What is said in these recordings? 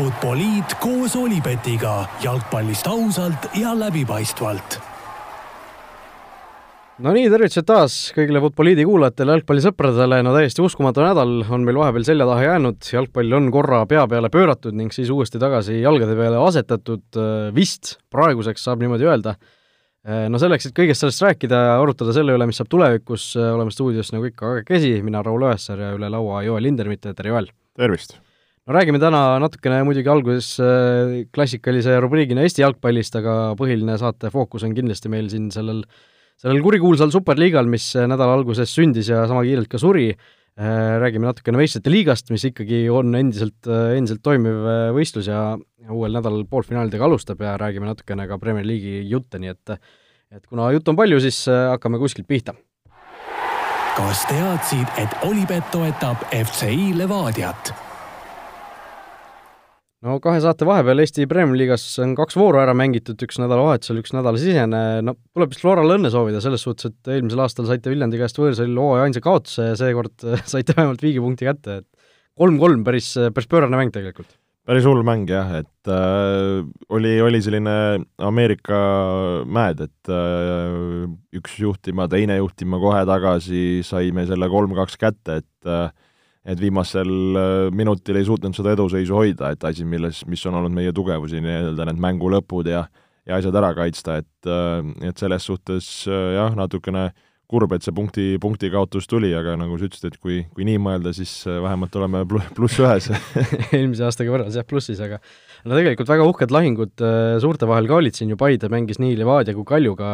Futboliit koos Olipetiga jalgpallist ausalt ja läbipaistvalt. no nii, tervitused taas kõigile Futboliidi kuulajatele, jalgpallisõpradele, no täiesti uskumatu nädal on meil vahepeal selja taha jäänud, jalgpall on korra pea peale pööratud ning siis uuesti tagasi jalgade peale asetatud, vist praeguseks saab niimoodi öelda. no selleks, et kõigest sellest rääkida ja arutada selle üle, mis saab tulevikus, oleme stuudios nagu ikka kahekesi, mina, Raul Õessar ja üle laua Joel Lindermitte, tere Joel! tervist! No räägime täna natukene muidugi alguses klassikalise rubriigina Eesti jalgpallist, aga põhiline saate fookus on kindlasti meil siin sellel, sellel kurikuulsal superliigal, mis nädala alguses sündis ja sama kiirelt ka suri. räägime natukene meistrite liigast, mis ikkagi on endiselt, endiselt toimiv võistlus ja uuel nädalal poolfinaalidega alustab ja räägime natukene ka Premier League'i jutte, nii et et kuna juttu on palju, siis hakkame kuskilt pihta. kas teadsid, et Olipet toetab FCI Levadiat? No kahe saate vahepeal Eesti Premium-liigas on kaks vooru ära mängitud, üks nädalavahetusel, üks nädalasisene, no tuleb vist Florale õnne soovida selles suhtes, et eelmisel aastal saite Viljandi käest võõrsil hooaja ainsa kaotuse ja seekord saite vähemalt viigipunkti kätte, et kolm-kolm, päris, päris pöörane mäng tegelikult. päris hull mäng jah, et äh, oli, oli selline Ameerika mäed, et äh, üks juhtima, teine juhtima kohe tagasi, saime selle kolm-kaks kätte, et äh, et viimasel äh, minutil ei suutnud seda eduseisu hoida, et asi, milles, mis on olnud meie tugevusi, nii-öelda need mängu lõpud ja ja asjad ära kaitsta, et, äh, et selles suhtes äh, jah, natukene kurb, et see punkti, punkti kaotus tuli, aga nagu sa ütlesid, et kui, kui nii mõelda, siis vähemalt oleme pluss ühes. Eelmise aastaga võrreldes jah, plussis, aga no tegelikult väga uhked lahingud suurte vahel ka olid siin ju, Paide mängis nii Levadia kui Kaljuga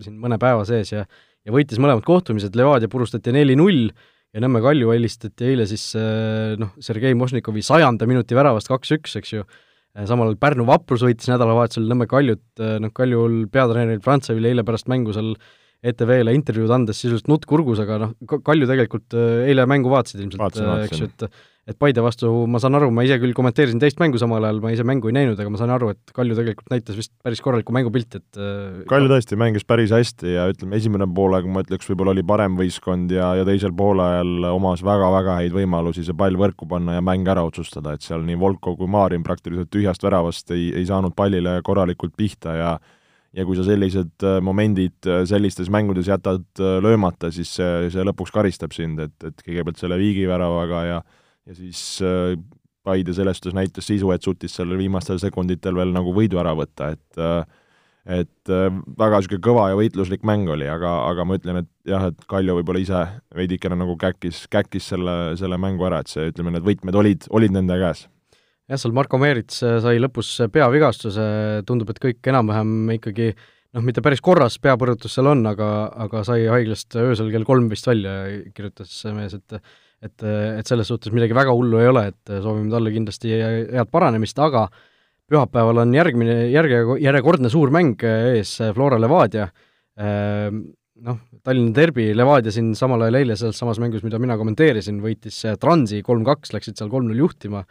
siin mõne päeva sees ja ja võitis mõlemad kohtumised, Levadia purustati neli-null, ja Nõmme Kalju helistati eile siis noh, Sergei Mošnikovi sajanda minuti väravast kaks-üks, eks ju, samal ajal Pärnu Vaprus võitis nädalavahetusel Nõmme Kaljut, noh Kaljul peatreeneril Frantsevil eile pärast mängu seal ETV-le intervjuud andes sisuliselt nutt kurgus, aga noh, Kalju tegelikult eile mängu vaatasid ilmselt, eks ju, et et Paide vastu ma saan aru, ma ise küll kommenteerisin teist mängu samal ajal, ma ise mängu ei näinud, aga ma saan aru, et Kalju tegelikult näitas vist päris korralikku mängupilti, et Kalju tõesti mängis päris hästi ja ütleme, esimene poolaeg ma ütleks, võib-olla oli parem võistkond ja, ja teisel poolajal omas väga-väga häid võimalusi see pall võrku panna ja mäng ära otsustada, et seal nii Volko kui Marin praktiliselt tühjast väravast ei, ei saanud pallile korralikult pihta ja ja kui sa sellised momendid sellistes mängudes jätad löömata, siis see, see lõpuks karistab sind, et, et kõigepealt selle viigiväravaga ja ja siis äh, Paide selles suhtes näitas sisu, et suutis seal viimastel sekunditel veel nagu võidu ära võtta, et äh, et äh, väga niisugune kõva ja võitluslik mäng oli, aga, aga ma ütlen, et jah, et Kaljo võib-olla ise veidikene nagu käkkis, käkkis selle, selle mängu ära, et see, ütleme, need võtmed olid, olid nende käes jah, seal Marko Meerits sai lõpus peavigastuse, tundub, et kõik enam-vähem ikkagi noh, mitte päris korras peapõrutus seal on, aga, aga sai haiglast öösel kell kolm vist välja, kirjutas mees, et et, et selles suhtes midagi väga hullu ei ole, et soovime talle kindlasti head paranemist, aga pühapäeval on järgmine, järge, järjekordne suur mäng ees, Flora Levadia, noh, Tallinna derbi, Levadia siin samal ajal eile selles samas mängus, mida mina kommenteerisin, võitis Transi kolm-kaks, läksid seal kolm-null juhtima,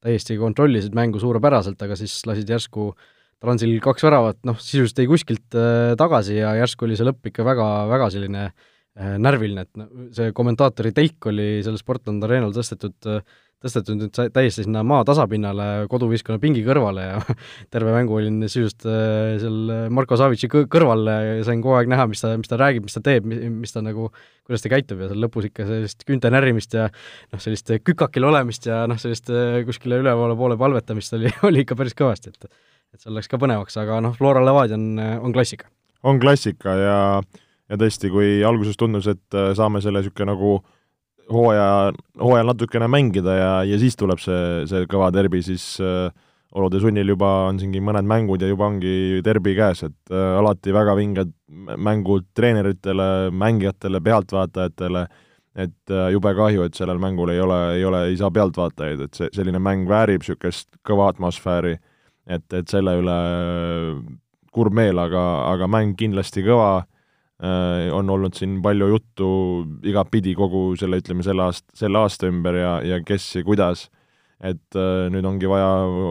täiesti kontrollisid mängu suurepäraselt, aga siis lasid järsku Transil kaks väravat, noh, sisuliselt jäi kuskilt tagasi ja järsku oli see lõpp ikka väga, väga selline äh, Äh, närviline, et see kommentaatori telk oli seal Sportland Arenal tõstetud, tõstetud nüüd täiesti sinna maa tasapinnale, koduviskonna pingi kõrvale ja terve mängu olin sisuliselt äh, seal Marko Savitši kõrval ja sain kogu aeg näha, mis ta, mis ta räägib, mis ta teeb, mis ta nagu, kuidas ta käitub ja seal lõpus ikka sellist küünte närimist ja noh, sellist kükakil olemist ja noh, sellist äh, kuskile ülepoole poole palvetamist oli, oli ikka päris kõvasti, et et seal läks ka põnevaks, aga noh, Flora Levadia on, on klassika. on klassika ja ja tõesti, kui alguses tundus, et äh, saame selle niisugune nagu hooaja, hooajal natukene mängida ja, ja siis tuleb see, see kõva derbi, siis äh, olude sunnil juba on siingi mõned mängud ja juba ongi derbi käes, et äh, alati väga vinged mängud treeneritele, mängijatele, pealtvaatajatele, et äh, jube kahju, et sellel mängul ei ole, ei ole, ei saa pealtvaatajaid, et see, selline mäng väärib niisugust kõva atmosfääri, et, et selle üle kurb meel, aga, aga mäng kindlasti kõva Äh, on olnud siin palju juttu igatpidi kogu selle, ütleme, selle aast-, selle aasta ümber ja, ja kes ja kuidas, et äh, nüüd ongi vaja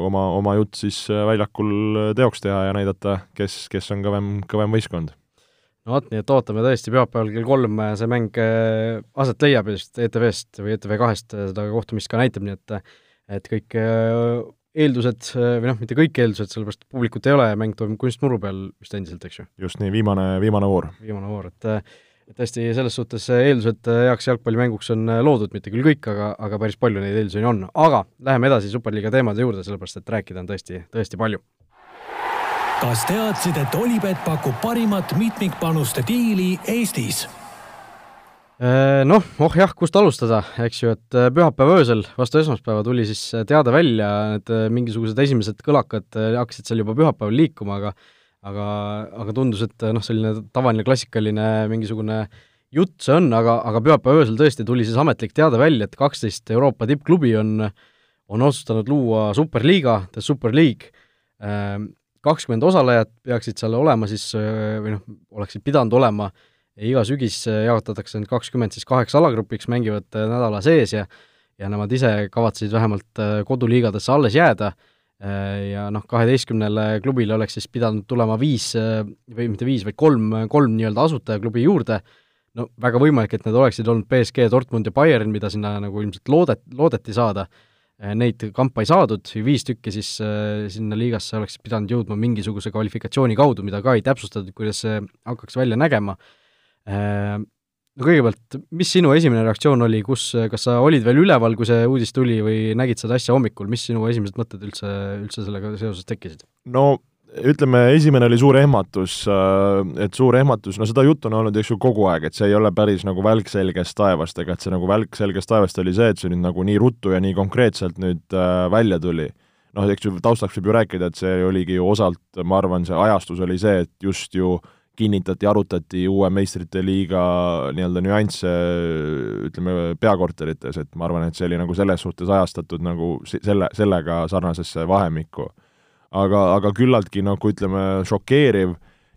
oma, oma jutt siis äh, väljakul teoks teha ja näidata, kes, kes on kõvem, kõvem võistkond. no vot, nii et ootame tõesti, pühapäeval kell kolm see mäng aset leiab just ETV-st või ETV kahest seda kohtumist ka näitab, nii et et kõik eeldused või noh, mitte kõik eeldused, sellepärast publikut ei ole ja mäng toimub kunstmuru peal vist endiselt, eks ju? just nii, viimane, viimane voor. viimane voor, et et tõesti, selles suhtes eeldused heaks jalgpallimänguks on loodud, mitte küll kõik, aga, aga päris palju neid eeldusi on. aga läheme edasi Superliiga teemade juurde, sellepärast et rääkida on tõesti, tõesti palju. kas teadsid, et Olipet pakub parimat mitmikpanuste diili Eestis? Äh, noh, oh jah, kust alustada, eks ju, et äh, pühapäeva öösel vastu esmaspäeva tuli siis äh, teade välja, et mingisugused esimesed kõlakad hakkasid seal juba pühapäeval liikuma, aga aga, aga tundus, et noh, selline tavaline klassikaline mingisugune jutt see on, aga, aga pühapäeva öösel tõesti tuli siis ametlik teade välja, et kaksteist Euroopa tippklubi on, on otsustanud luua superliiga, The Super League, kakskümmend osalejat peaksid seal olema siis või noh, oleksid pidanud olema äh, iga sügis jaotatakse need kakskümmend siis kaheks alagrupiks, mängivad äh, nädala sees ja ja nemad ise kavatsesid vähemalt äh, koduliigadesse alles jääda. Äh, ja noh, kaheteistkümnele klubile oleks siis pidanud tulema viis või mitte viis, vaid kolm, kolm nii-öelda asutajaklubi juurde, no väga võimalik, et need oleksid olnud BSG, Dortmund ja Bayern, mida sinna nagu ilmselt loodet-, loodeti saada, neid kampa ei saadud, viis tükki siis sinna liigasse oleks pidanud jõudma mingisuguse kvalifikatsiooni kaudu, mida ka ei täpsustatud, kuidas see hakkaks välja nägema no kõigepealt, mis sinu esimene reaktsioon oli, kus, kas sa olid veel üleval, kui see uudis tuli või nägid seda asja hommikul, mis sinu esimesed mõtted üldse, üldse sellega seoses tekkisid? no ütleme, esimene oli suur ehmatus, äh, et suur ehmatus, no seda juttu on olnud, eks ju, kogu aeg, et see ei ole päris nagu välk selgest taevast, ega et see nagu välk selgest taevast oli see, et see nüüd nagu nii ruttu ja nii konkreetselt nüüd äh, välja tuli. noh, eks ju, taustaks võib ju rääkida, et see oligi ju osalt, ma arvan, see ajastus oli see, et just ju äh, kinnitati, arutati uue meistrite liiga nii-öelda nüansse ütleme, peakorterites, et ma arvan, et see oli nagu selles suhtes ajastatud nagu selle, sellega sarnasesse vahemikku. aga, aga küllaltki nagu ütleme, šokeeriv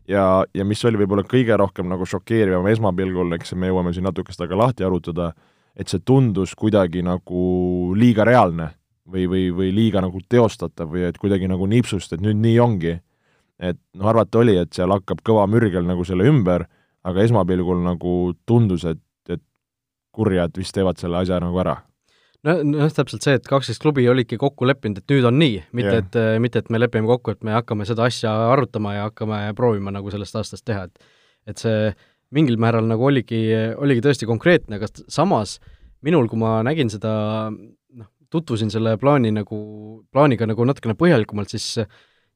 ja, ja mis oli võib-olla kõige rohkem nagu šokeerivam esmapilgul, eks me jõuame siin natuke seda ka lahti arutada, et see tundus kuidagi nagu liiga reaalne või, või, või liiga nagu teostatav või et kuidagi nagu nipsust, et nüüd nii ongi et noh, arvata oli, et seal hakkab kõva mürgel nagu selle ümber, aga esmapilgul nagu tundus, et, et kurjad vist teevad selle asja nagu ära no, noh, täpselt see, et kaksteist klubi olidki kokku leppinud, et nüüd on nii, mitte yeah. et, mitte et me lepime kokku, et me hakkame seda asja arutama ja hakkame proovima nagu sellest aastast teha, et et see mingil määral nagu oligi, oligi tõesti konkreetne, aga samas minul, kui ma nägin seda, noh, tutvusin selle plaani nagu, plaaniga nagu natukene põhjalikumalt, siis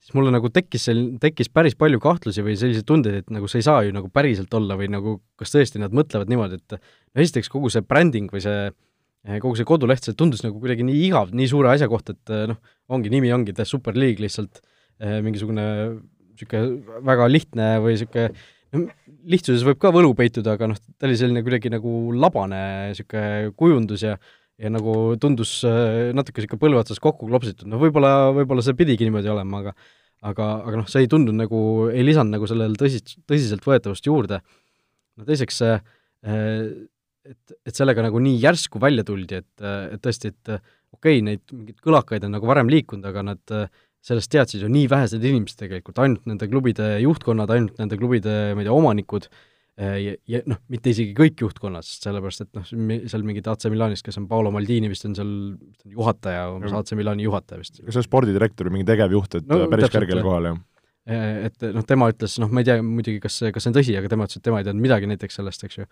siis mulle nagu tekkis seal, tekkis päris palju kahtlusi või selliseid tundeid, et nagu see ei saa ju nagu päriselt olla või nagu kas tõesti nad mõtlevad niimoodi, et no esiteks kogu see bränding või see kogu see koduleht, see tundus nagu kuidagi nii igav nii suure asja kohta, et noh, ongi, nimi ongi The Super League lihtsalt eh, mingisugune niisugune väga lihtne või niisugune no lihtsuses võib ka võlu peituda, aga noh, ta oli selline kuidagi nagu labane niisugune kujundus ja ja nagu tundus äh, natuke niisugune põlve otsas kokku klopsitud, no võib-olla, võib-olla see pidigi niimoodi olema, aga aga, aga noh, see ei tundunud nagu, ei lisanud nagu sellele tõsis, tõsiseltvõetavust juurde. no teiseks see, äh, et, et sellega nagu nii järsku välja tuldi, et, et tõesti, et okei okay,, neid mingeid kõlakaid on nagu varem liikunud, aga nad sellest teadsid ju nii vähesed inimesed tegelikult, ainult nende klubide juhtkonnad, ainult nende klubide, ma ei tea, omanikud Äh, ja, ja noh, mitte isegi kõik juhtkonnast, sellepärast et noh, seal mingid AC Milanis, kes on Paolo Maldini vist on seal juhataja, umbes AC Milani juhataja vist. kas see on spordidirektor või mingi tegevjuht, et no, päris kõrgel kohal, jah? Äh, et noh, tema ütles, noh, ma ei tea muidugi, kas, kas see on tõsi, aga tema ütles, et tema ei teadnud midagi näiteks sellest, eks ju,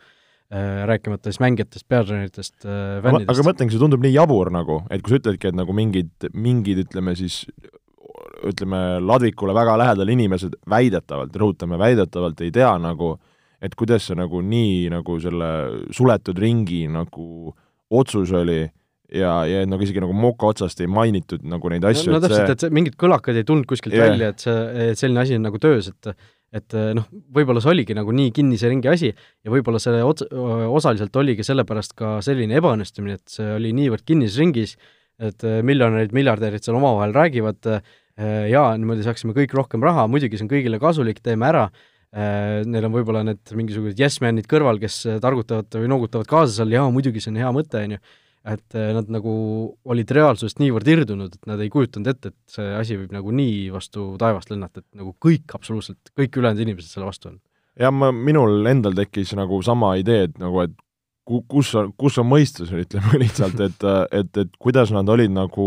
äh, rääkimata siis mängijatest, peatreeneritest, fännidest. aga ma mõtlengi, see tundub nii jabur nagu, et kui sa ütledki, et nagu mingid, mingid ütleme siis ütleme, ladvikule väga lähedal inimesed väidetavalt, rõhutame, väidetavalt ei tea nagu äh, et kuidas see nagu nii nagu selle suletud ringi nagu otsus oli ja, ja nagu isegi nagu moka otsast ei mainitud nagu neid asju no, no täpselt see..., et see, mingid kõlakad ei tulnud kuskilt yeah. välja, et see, et selline asi on nagu töös, et et noh, võib-olla see oligi nagu nii kinnise ringi asi ja võib-olla see ots-, osaliselt oligi sellepärast ka selline ebaõnnestumine, et see oli niivõrd kinnises ringis, et miljonärid, miljardärid seal omavahel räägivad, jaa, niimoodi saaksime kõik rohkem raha, muidugi see on kõigile kasulik, teeme ära, neil on võib-olla need mingisugused yes-man'id kõrval, kes targutavad või noogutavad kaasa seal, jaa, muidugi see on hea mõte, on ju, et äh, nad nagu olid reaalsusest niivõrd irdunud, et nad ei kujutanud ette, et see asi võib nagu nii vastu taevast lennata, et nagu kõik, absoluutselt kõik ülejäänud inimesed selle vastu on. jah, ma, minul endal tekkis nagu sama idee, et nagu, et ku-, kus on, kus on mõistus, ütleme lihtsalt, et, et, et kuidas nad olid nagu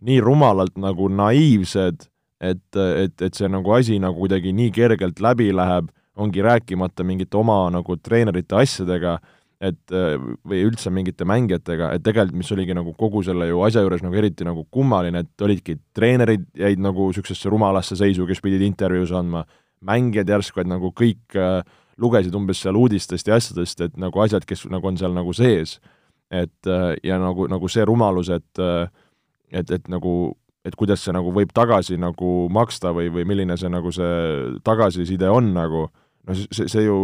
nii rumalalt nagu naiivsed, et, et, et see nagu asi nagu kuidagi nii kergelt läbi läheb, ongi rääkimata mingite oma nagu treenerite asjadega, et või üldse mingite mängijatega, et tegelikult mis oligi nagu kogu selle ju asja juures nagu eriti nagu kummaline, et olidki treenerid jäid nagu niisugusesse rumalasse seisu, kes pidid intervjuus andma, mängijad järsku, et nagu kõik äh, lugesid umbes seal uudistest ja asjadest, et nagu asjad, kes nagu on seal nagu sees, et äh, ja nagu, nagu see rumalus, et äh, et, et nagu, et kuidas see nagu võib tagasi nagu maksta või, või milline see nagu see tagasiside on nagu, no see, see ju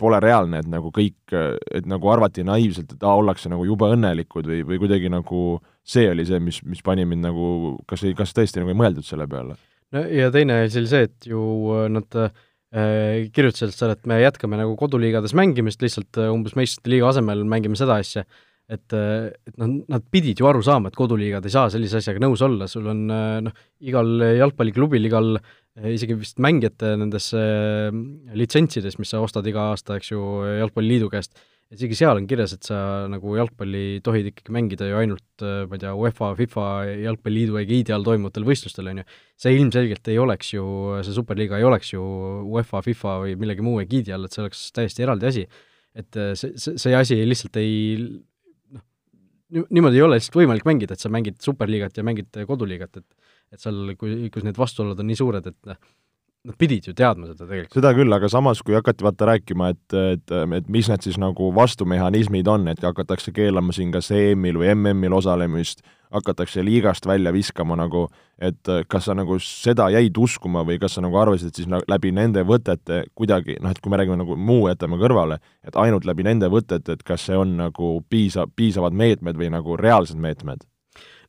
pole reaalne, et nagu kõik, et nagu arvati naiivselt, et aa, ollakse nagu jube õnnelikud või, või kuidagi nagu see oli see, mis, mis pani mind nagu, kas ei, kas tõesti nagu ei mõeldud selle peale? no ja teine asi oli see, et ju nad äh, kirjutasid seal, et me jätkame nagu koduliigades mängimist, lihtsalt äh, umbes meistrite liiga asemel mängime seda asja, et, äh, et noh, nad pidid ju aru saama, et koduliigad ei saa sellise asjaga nõus olla, sul on äh, noh, igal jalgpalliklubil, igal isegi vist mängijate nendes litsentsides, mis sa ostad iga aasta, eks ju, Jalgpalliliidu käest, isegi seal on kirjas, et sa nagu jalgpalli tohid ikkagi mängida ju ainult, ma ei tea, UEFA, FIFA, Jalgpalliliidu egiidi all toimuvatel võistlustel, on ju. see ilmselgelt ei oleks ju, see superliiga ei oleks ju UEFA, FIFA või millegi muu egiidi all, et see oleks täiesti eraldi asi. et see, see, see asi lihtsalt ei niimoodi ei ole lihtsalt võimalik mängida, et sa mängid superliigat ja mängid koduliigat, et et seal, kui, kus need vastuolud on nii suured, et noh, nad pidid ju teadma seda tegelikult. seda küll, aga samas, kui hakati vaata rääkima, et, et, et mis need siis nagu vastumehhanismid on, et hakatakse keelama siin kas EM-il või MM-il osalemist, hakatakse liigast välja viskama nagu, et kas sa nagu seda jäid uskuma või kas sa nagu arvasid, et siis nagu läbi nende võtete kuidagi, noh et kui me räägime nagu muu jätame kõrvale, et ainult läbi nende võtete, et kas see on nagu piisa-, piisavad meetmed või nagu reaalsed meetmed?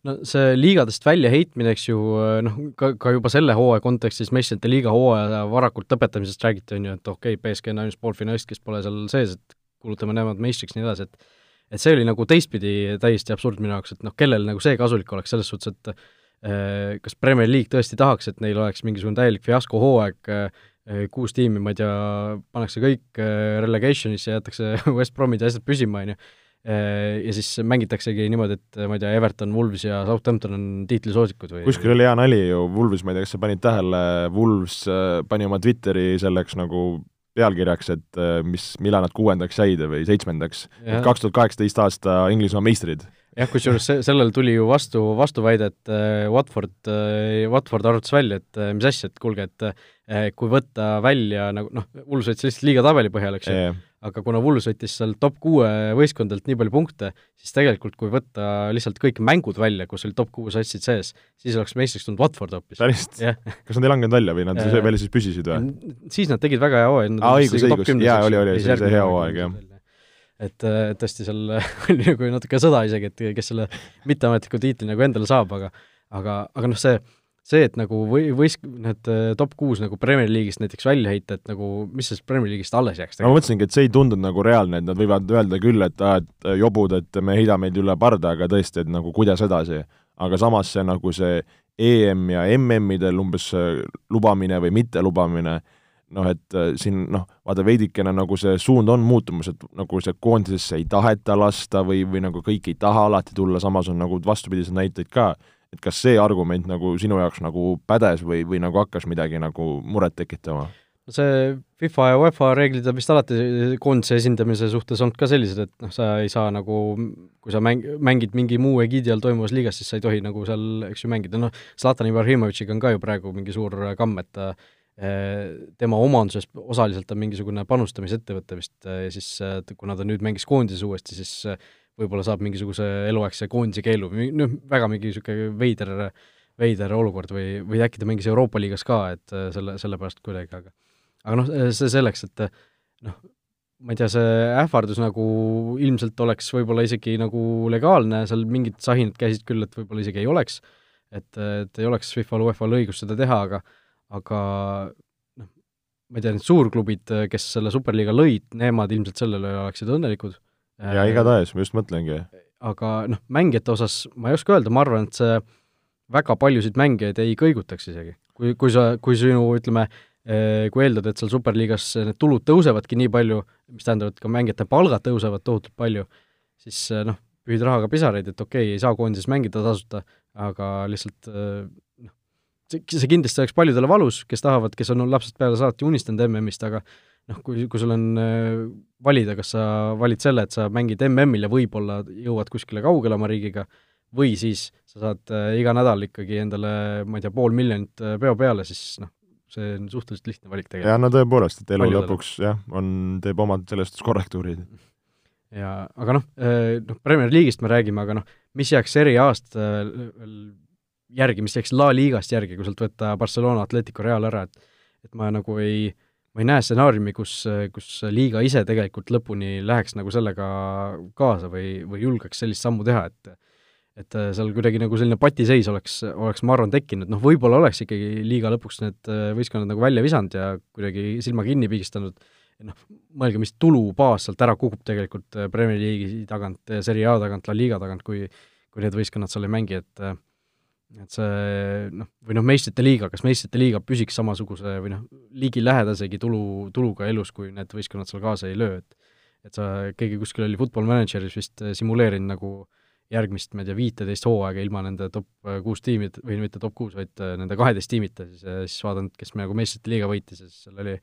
No see liigadest väljaheitmine, eks ju, noh, ka, ka juba selle hooaja kontekstis meistrite liiga hooaja varakult lõpetamisest räägiti, on ju, et okei okay,, BSG on ainus poolfinalist, kes pole seal sees, et kuulutame nemad meistriks, nii edasi, et et see oli nagu teistpidi täiesti absurd minu jaoks, et noh, kellel nagu see kasulik oleks, selles suhtes, et eh, kas Premier League tõesti tahaks, et neil oleks mingisugune täielik fiasko hooaeg eh,, kuus tiimi, ma ei tea, pannakse kõik eh, relegation'isse, jäetakse West Bromid ja asjad püsima, on ju Äh, ja siis mängitaksegi niimoodi, et ma ei tea, Everton, Wolves ja Southampton on tiitlisoosikud või kuskil oli hea nali ju, Wolves, ma ei tea, kas sa panid tähele, Wolves äh, pani oma Twitteri selleks nagu pealkirjaks, et äh, mis, millal nad kuuendaks jäid või seitsmendaks, et kaks tuhat kaheksateist aasta Inglismaa meistrid. Jah, kusjuures se-, sellel tuli ju vastu, vastuväide, et äh, Watford äh,, Watford arvutas välja, et äh, mis asja, et kuulge, et kui võtta välja nagu noh, Wolves võttis lihtsalt liiga tabeli põhjal, eks ju, aga kuna Wools võttis seal top kuue võistkondadelt nii palju punkte, siis tegelikult kui võtta lihtsalt kõik mängud välja, kus olid top kuue satsid sees, siis oleks meistriks tulnud Watford hoopis. päriselt yeah.? kas nad ei langenud välja või nad veel siis püsisid või? siis nad tegid väga hea hooaja. aa, õigus, õigus, jaa, oli, oli, see oli see hea hooaeg, jah et tõesti seal oli nagu natuke sõda isegi, et kes selle mitteametliku tiitli nagu endale saab, aga aga, aga noh, see see, et nagu või, võis need äh, top kuus nagu Premier League'ist näiteks välja heita, et nagu mis sellest Premier League'ist alles jääks ma mõtlesingi, et see ei tundunud nagu reaalne, et nad võivad öelda küll, et aa, et äh, jobud, et me heidame meid üle parda, aga tõesti, et nagu kuidas edasi. aga samas see nagu see EM ja MM-idel umbes äh, lubamine või mittelubamine, noh, et siin noh, vaata veidikene nagu see suund on muutumas, et nagu see koondisesse ei taheta lasta või, või nagu kõik ei taha alati tulla, samas on nagu vastupidiseid näiteid ka et kas see argument nagu sinu jaoks nagu pädes või, või nagu hakkas midagi nagu muret tekitama? see FIFA ja UEFA reeglid on vist alati koondise esindamise suhtes olnud ka sellised, et noh, sa ei saa nagu, kui sa mäng, mängid mingi muu egiidi all toimuvas liigas, siis sa ei tohi nagu seal, eks ju, mängida, noh, Zlatan Ibrahimovitšiga on ka ju praegu mingi suur kamm, et ta eh, tema omanduses osaliselt on mingisugune panustamisettevõte vist ja siis kuna ta nüüd mängis koondises uuesti, siis võib-olla saab mingisuguse eluaegse koondise keelu, noh, väga mingi niisugune veider, veider olukord või, või äkki ta mängis Euroopa liigas ka, et äh, selle, sellepärast kuidagi, aga aga noh, see selleks, et noh, ma ei tea, see ähvardus nagu ilmselt oleks võib-olla isegi nagu legaalne, seal mingid sahinad käisid küll, et võib-olla isegi ei oleks, et, et ei oleks FIFA-l, UEFA-l õigust seda teha, aga aga noh, ma ei tea, need suurklubid, kes selle Superliiga lõid, nemad ilmselt selle üle oleksid õnnelikud ja igatahes, ma just mõtlengi. aga noh, mängijate osas ma ei oska öelda, ma arvan, et see väga paljusid mängijaid ei kõigutaks isegi. kui, kui sa, kui sinu, ütleme, äh, kui eeldada, et seal Superliigas need tulud tõusevadki nii palju, mis tähendab, et ka mängijate palgad tõusevad tohutult palju, siis äh, noh, pühid rahaga pisaraid, et okei okay,, ei saa koondises mängida tasuta, aga lihtsalt noh, see, see kindlasti oleks paljudele valus, kes tahavad, kes on lapsest peale saati unistanud MM-ist, aga noh, kui, kui sul on valida, kas sa valid selle, et sa mängid MM-il ja võib-olla jõuad kuskile kaugele oma riigiga, või siis sa saad iga nädal ikkagi endale, ma ei tea, pool miljonit peo peale, siis noh, see on suhteliselt lihtne valik tegelikult. jah, no tõepoolest, et elu Paljudele. lõpuks jah, on, teeb omad selles suhtes korrektuurid. ja aga noh, noh, Premier League'ist me räägime, aga noh, mis jääks Serie A-st veel järgi, mis jääks La Ligast järgi, kui sealt võtta Barcelona Atletico Real ära, et et ma nagu ei, ma ei näe stsenaariumi, kus, kus liiga ise tegelikult lõpuni läheks nagu sellega kaasa või, või julgeks sellist sammu teha, et et seal kuidagi nagu selline patiseis oleks, oleks ma arvan, tekkinud, noh võib-olla oleks ikkagi liiga lõpuks need võistkonnad nagu välja visanud ja kuidagi silma kinni pigistanud, noh, mõelge, mis tulubaas sealt ära kukub tegelikult Premier League'i tagant, Serie A tagant, La Liga tagant, kui kui need võistkonnad seal ei mängi, et et see noh, või noh, meistrite liiga, kas meistrite liiga püsiks samasuguse või noh, ligilähedasegi tulu, tuluga elus, kui need võistkonnad seal kaasa ei löö, et et sa, keegi kuskil oli Football Manageris vist simuleerinud nagu äh, järgmist, ma ei tea, viiteist hooaega ilma nende top äh, kuus tiimid, või mitte top kuus, vaid äh, nende kaheteist tiimita, siis, äh, siis vaadanud, kes nagu meistrite liiga võitis ja siis seal oli,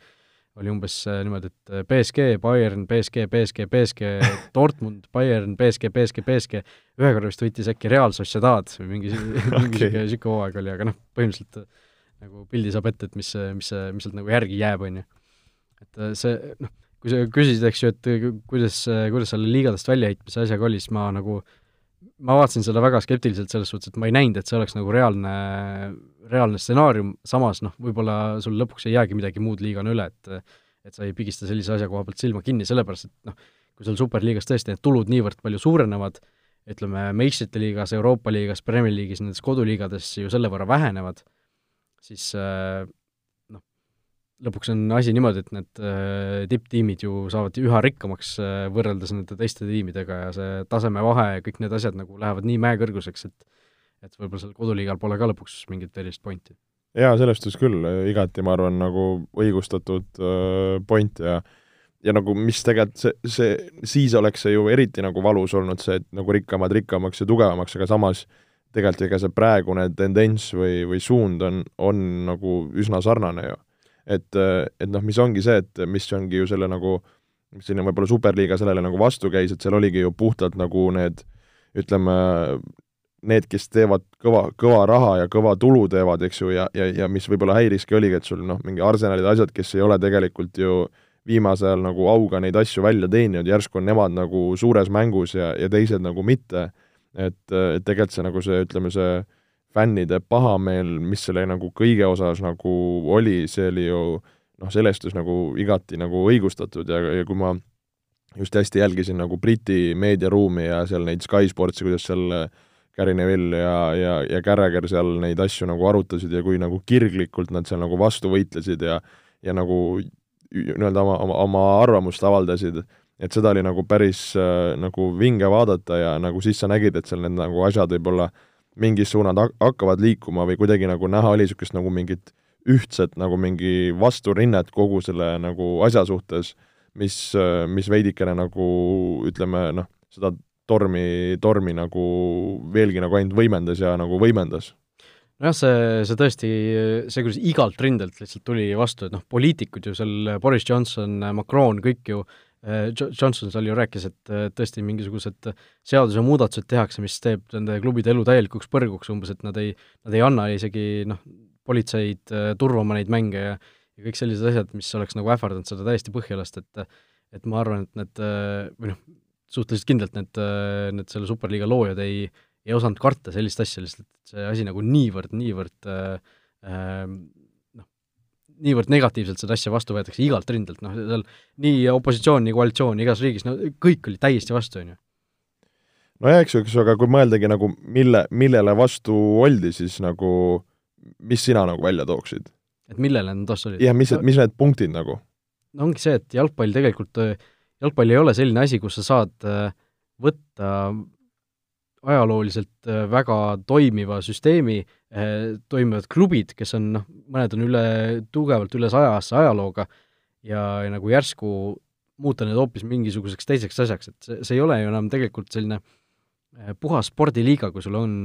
oli umbes niimoodi, et BSG, Bayern, BSG, BSG, BSG, Dortmund, Bayern, BSG, BSG, BSG, ühe korra vist võitis äkki Real Sociedad või mingi, mingi okay. niisugune hooaeg oli, aga noh, põhimõtteliselt nagu pildi saab ette, et mis, mis, mis sealt nagu järgi jääb, on ju. et see, noh, kui sa küsisid, eks ju, et kuidas, kuidas selle liigadest väljaheitmise asjaga oli, siis ma nagu äh, ma vaatasin seda väga skeptiliselt selles suhtes, et ma ei näinud, et see oleks nagu reaalne, reaalne stsenaarium, samas noh, võib-olla sul lõpuks ei jäägi midagi muud liigana üle, et et sa ei pigista sellise asja koha pealt silma kinni, sellepärast et noh, kui sul Superliigas tõesti need tulud niivõrd palju suurenevad, ütleme, meistrite liigas, Euroopa liigas, Premier League'is, nendes koduliigades ju selle võrra vähenevad, siis äh, lõpuks on asi niimoodi, et need äh, tipptiimid ju saavad üha rikkamaks äh, võrreldes nende teiste tiimidega ja see tasemevahe ja kõik need asjad nagu lähevad nii mäekõrguseks, et et võib-olla seal koduliigal pole ka lõpuks mingit erilist pointi. jaa, selles suhtes küll, igati ma arvan, nagu õigustatud äh, point ja ja nagu mis tegelikult see, see, siis oleks see ju eriti nagu valus olnud, see, et nagu rikkamad rikkamaks ja tugevamaks, aga samas tegelikult ega see praegune tendents või, või suund on, on nagu üsna sarnane ju et, et noh, mis ongi see, et mis ongi ju selle nagu, selline võib-olla superliiga sellele nagu vastu käis, et seal oligi ju puhtalt nagu need ütleme, need, kes teevad kõva, kõva raha ja kõva tulu teevad, eks ju, ja, ja, ja mis võib-olla häiriski, oligi, et sul noh, mingi Arsenalid, asjad, kes ei ole tegelikult ju viimasel ajal nagu auga neid asju välja teeninud, järsku on nemad nagu suures mängus ja, ja teised nagu mitte, et, et tegelikult see nagu see, ütleme, see fännide pahameel, mis selle nagu kõige osas nagu oli, see oli ju noh, selestus nagu igati nagu õigustatud ja, ja kui ma just hästi jälgisin nagu Briti meediaruumi ja seal neid Sky Sportsi, kuidas seal Gary Neville ja, ja, ja Carragher seal neid asju nagu arutasid ja kui nagu kirglikult nad seal nagu vastu võitlesid ja ja nagu nii-öelda oma, oma, oma arvamust avaldasid, et seda oli nagu päris äh, nagu vinge vaadata ja nagu siis sa nägid, et seal need nagu asjad võib-olla äh, mingis suunad hakkavad liikuma või kuidagi nagu näha oli niisugust nagu mingit ühtset nagu mingi vasturinnet kogu selle nagu asja suhtes, mis, mis veidikene nagu ütleme noh, seda tormi, tormi nagu veelgi nagu ainult võimendas ja nagu võimendas. Nojah, see, see tõesti, see, kuidas igalt rindelt lihtsalt tuli vastu, et noh, poliitikud ju seal, Boris Johnson, Macron, kõik ju Johnson seal ju rääkis, et tõesti mingisugused seadusemuudatused tehakse, mis teeb nende klubide elu täielikuks põrguks umbes, et nad ei, nad ei anna isegi noh, politseid äh, turvama neid mänge ja ja kõik sellised asjad, mis oleks nagu ähvardanud seda täiesti põhja lasta, et et ma arvan, et need või noh, suhteliselt kindlalt need, need selle Superliiga loojad ei, ei osanud karta sellist asja, lihtsalt see asi nagu niivõrd, niivõrd äh, niivõrd negatiivselt seda asja vastu võetakse igalt rindelt, noh, seal nii opositsioon, nii koalitsioon igas riigis, no kõik oli täiesti vastu, on ju. nojah, eks ju, eks ju, aga kui mõeldagi nagu mille, millele vastu oldi, siis nagu mis sina nagu välja tooksid? et millele nad vastu olid? jah, mis, mis need punktid nagu? no ongi see, et jalgpall tegelikult, jalgpall ei ole selline asi, kus sa saad äh, võtta ajalooliselt äh, väga toimiva süsteemi, äh, toimivad klubid, kes on noh, mõned on üle, tugevalt üle saja-aastase ajalooga ja, ja nagu järsku muuta need hoopis mingisuguseks teiseks asjaks, et see, see ei ole ju enam tegelikult selline äh, puhas spordiliiga, kui sul on,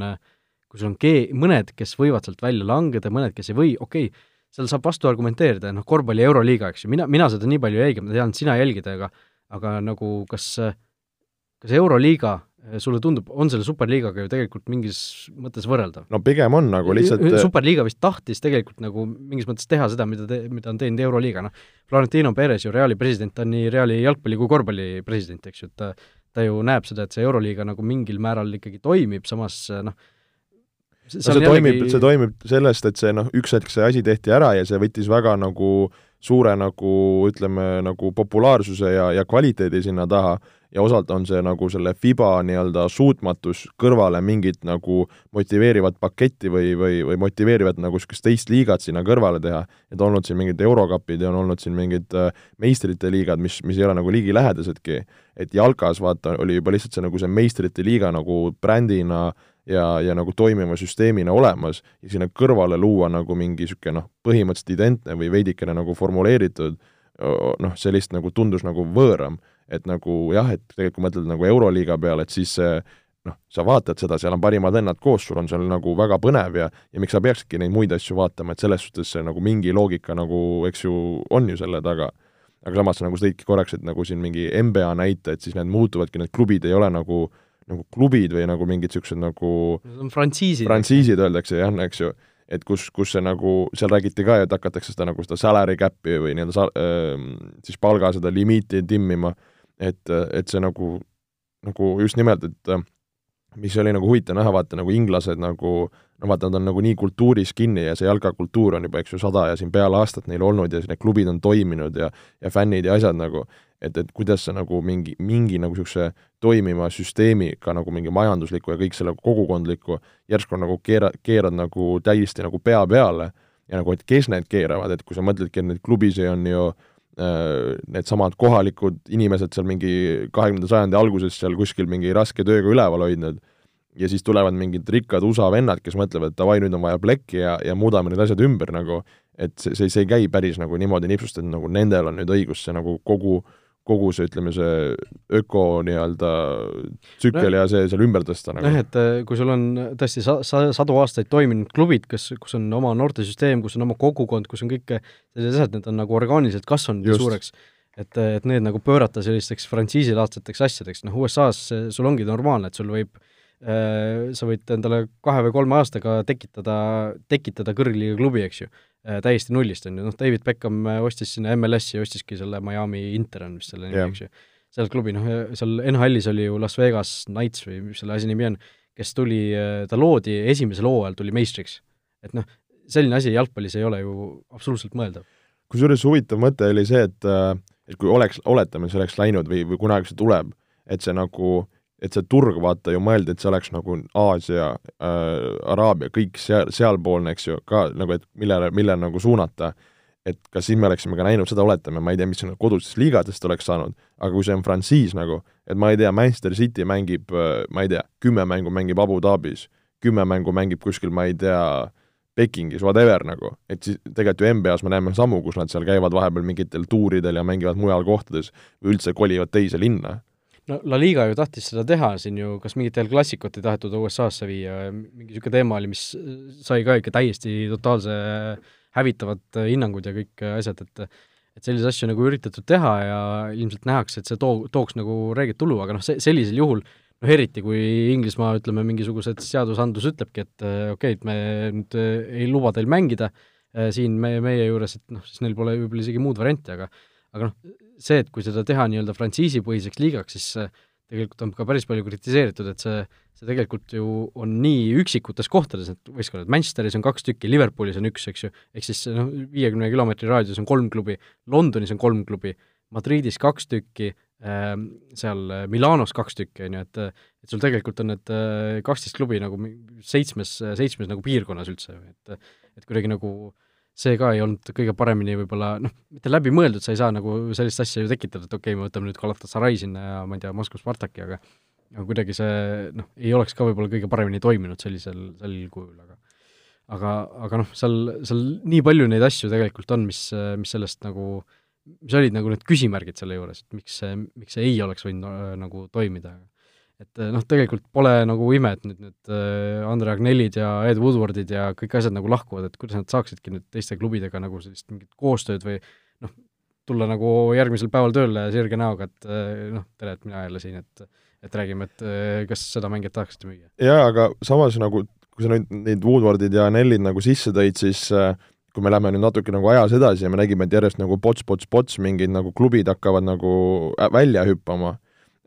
kui sul on ke-, mõned, kes võivad sealt välja langeda, mõned, kes ei või, okei okay,, seal saab vastu argumenteerida, noh, korvpalli Euroliiga, eks ju, mina, mina seda nii palju ei jälgi, ma tean, sina jälgid, aga aga nagu kas, kas Euroliiga sulle tundub, on selle superliigaga ju tegelikult mingis mõttes võrreldav? no pigem on nagu lihtsalt superliiga vist tahtis tegelikult nagu mingis mõttes teha seda, mida te, mida on teinud Euroliiga, noh, Florentino Perez ju Reali president, ta on nii Reali jalgpalli kui korvpalli president, eks ju, et ta, ta ju näeb seda, et see Euroliiga nagu mingil määral ikkagi toimib, samas noh, see, see toimib jällegi..., see toimib sellest, et see noh, üks hetk see asi tehti ära ja see võttis väga nagu suure nagu ütleme, nagu populaarsuse ja, ja kvaliteedi sinna taha ja osalt on see nagu selle FIBA nii-öelda suutmatus kõrvale mingit nagu motiveerivat paketti või, või, või motiveerivat nagu niisugust teist liigat sinna kõrvale teha, et olnud siin mingid eurokapid ja on olnud siin mingid äh, meistrite liigad, mis, mis ei ole nagu ligilähedasedki. et jalkas vaata, oli juba lihtsalt see nagu see meistrite liiga nagu brändina ja, ja nagu toimiva süsteemina olemas ja sinna kõrvale luua nagu mingi niisugune noh, põhimõtteliselt identne või veidikene nagu formuleeritud noh, see lihtsalt nagu tundus nagu võõram et nagu jah, et tegelikult kui mõtled nagu Euroliiga peale, et siis noh, sa vaatad seda, seal on parimad vennad koos, sul on seal nagu väga põnev ja ja miks sa peaksidki neid muid asju vaatama, et selles suhtes see nagu mingi loogika nagu, eks ju, on ju selle taga. aga samas sa nagu tõidki korraks, et nagu siin mingi NBA näite, et siis need muutuvadki, need klubid ei ole nagu nagu klubid või nagu mingid niisugused nagu frantsiisid. frantsiisid öeldakse jah, eks ju et kus, kus see nagu, seal räägiti ka et hakatakse seda nagu seda salary cap'i või nii-öelda sa-, äh, siis palga seda limiiti timmima et, et see nagu, nagu just nimelt, et mis oli nagu huvitav näha, vaata nagu inglased nagu no vaata, nad on nagu nii kultuuris kinni ja see jalkakultuur on juba, eks ju, sada ja siin peale aastat neil olnud ja need klubid on toiminud ja ja fännid ja asjad nagu, et, et kuidas sa nagu mingi, mingi nagu niisuguse toimiva süsteemiga nagu mingi majandusliku ja kõik selle kogukondliku järsku nagu keera, keerad nagu täiesti nagu pea peale ja nagu, et kes need keeravad, et kui sa mõtledki, et neid klubisid on ju äh, needsamad kohalikud inimesed seal mingi kahekümnenda sajandi alguses seal kuskil mingi raske tööga üleval hoidnud ja siis tulevad mingid rikkad USA vennad, kes mõtlevad, et davai, nüüd on vaja plekki ja, ja muudame need asjad ümber nagu, et see, see, see ei käi päris nagu niimoodi nipsust, et nagu nendel on nüüd õigus see nagu kogu äh, kogu see, ütleme, see öko nii-öelda tsükkel no, ja see seal ümber tõsta nagu. jah, et äh, kui sul on tõesti sa-, sa-, sadu aastaid toiminud klubid, kes, kus on oma noortesüsteem, kus on oma kogukond, kus on kõik sellised asjad, need on nagu orgaaniliselt kasvanud Just. suureks, et, et need nagu pöörata sellisteks frantsiisilaadseteks asjadeks, noh USA-s sul ongi normaalne, et sul võib äh, sa võid endale kahe või kolme aastaga tekitada, tekitada kõrgliiga klubi, eks ju Äh, täiesti nullist, on ju, noh, David Beckham äh, ostis sinna MLS-i, ostiski selle Miami Inter on vist selle nimi, eks ju. seal klubi, noh, seal NHL-is oli ju Las Vegas Knights või mis selle asi nimi on, kes tuli, äh, ta loodi esimesel hooajal, tuli meistriks. et noh, selline asi jalgpallis ei ole ju absoluutselt mõeldav. kusjuures huvitav mõte oli see, et et kui oleks, oletame, see oleks läinud või, või kunagi see tuleb, et see nagu äh, et see turg, vaata ju mõeldi, et see oleks nagu Aasia äh,, Araabia, kõik seal, sealpoolne, eks ju, ka nagu, et millele, millele nagu suunata, et kas siis me oleksime ka näinud seda, oletame, ma ei tea, mis sinna kodustest liigadest oleks saanud, aga kui see on frantsiis nagu, et ma ei tea, Manchester City mängib, äh, ma ei tea, kümme mängu mängib Abu Dhabis, kümme mängu mängib kuskil, ma ei tea, Pekingis, whatever nagu, et siis tegelikult ju NBA-s me näeme samu, kus nad seal käivad vahepeal mingitel tuuridel ja mängivad mujal kohtades või üldse kolivad teise linna no La Liga ju tahtis seda teha siin ju, kas mingitel klassikut ei tahetud USA-sse viia, mingi niisugune teema oli, mis sai ka ikka täiesti totaalse hävitavad hinnangud ja kõik asjad, et et selliseid asju nagu üritatud teha ja ilmselt nähakse, et see too, tooks nagu reeget tulu, aga noh, see, sellisel juhul noh, eriti kui Inglismaa, ütleme, mingisugused seadusandlus ütlebki, et okei okay,, et me nüüd ei luba teil mängida eh, siin meie, meie juures, et noh, siis neil pole võib-olla isegi muud varianti, aga aga noh, see, et kui seda teha nii-öelda frantsiisipõhiseks liigaks, siis tegelikult on ka päris palju kritiseeritud, et see, see tegelikult ju on nii üksikutes kohtades, need võistkonnad, Manchesteris on kaks tükki, Liverpoolis on üks, eks ju, ehk siis noh, viiekümne kilomeetri raadiuses on kolm klubi, Londonis on kolm klubi, Madridis kaks tükki äh,, seal Milanos kaks tükki, on ju, et et sul tegelikult on need äh, kaksteist klubi nagu seitsmes, seitsmes nagu piirkonnas üldse, et et kuidagi nagu äh, see ka ei olnud kõige paremini võib-olla noh, mitte läbimõeldud, sa ei saa nagu sellist asja ju tekitada, et okei okay,, me võtame nüüd Galatasaray sinna ja ma ei tea, Moskva Spartaki, aga aga kuidagi see noh, ei oleks ka võib-olla kõige paremini toiminud sellisel, sel kujul, aga aga, aga noh, seal, seal nii palju neid asju tegelikult on, mis, mis sellest nagu, mis olid nagu need küsimärgid selle juures, et miks see, miks see ei oleks võinud äh, nagu toimida. Et noh, tegelikult pole nagu ime, et nüüd need Andre Agnellid ja Ed Woodwardid ja kõik asjad nagu lahkuvad, et kuidas nad saaksidki nüüd teiste klubidega nagu sellist mingit koostööd või noh, tulla nagu järgmisel päeval tööle sirge näoga, et noh, tere, et mina jälle siin, et et räägime, et kas seda mängijat tahaksite müüa? jaa, aga samas nagu kui sa nüüd neid Woodwardid ja Nellid nagu sisse tõid, siis äh, kui me läheme nüüd natuke nagu ajas edasi ja me nägime, et järjest nagu pots-pots-pots mingid nagu klubid hakkavad nagu äh, välja hüppama,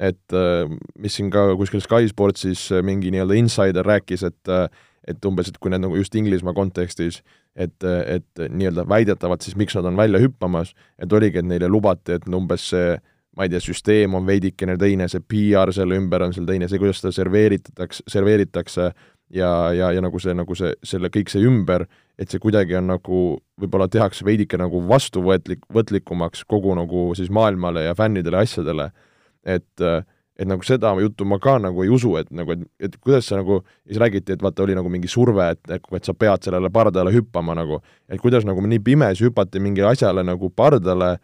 et äh, mis siin ka kuskil Sky Sportsis mingi nii-öelda insider rääkis, et et umbes, et kui need nagu just Inglismaa kontekstis, et, et nii-öelda väidetavalt siis miks nad on välja hüppamas, et oligi, et neile lubati, et umbes see ma ei tea, süsteem on veidikene teine, see PR selle ümber on seal teine, see, kuidas seda serveeritatakse, serveeritakse, ja, ja, ja nagu see, nagu see, selle, kõik see ümber, et see kuidagi on nagu, võib-olla tehakse veidike nagu vastuvõetlik, võtlikumaks kogu nagu siis maailmale ja fännidele, asjadele, et et nagu seda juttu ma ka nagu ei usu, et nagu, et, et kuidas see nagu, siis räägiti, et vaata, oli nagu mingi surve, et, et, et sa pead sellele pardale hüppama nagu, et kuidas nagu nii pimesi hüpati mingile asjale nagu pardale,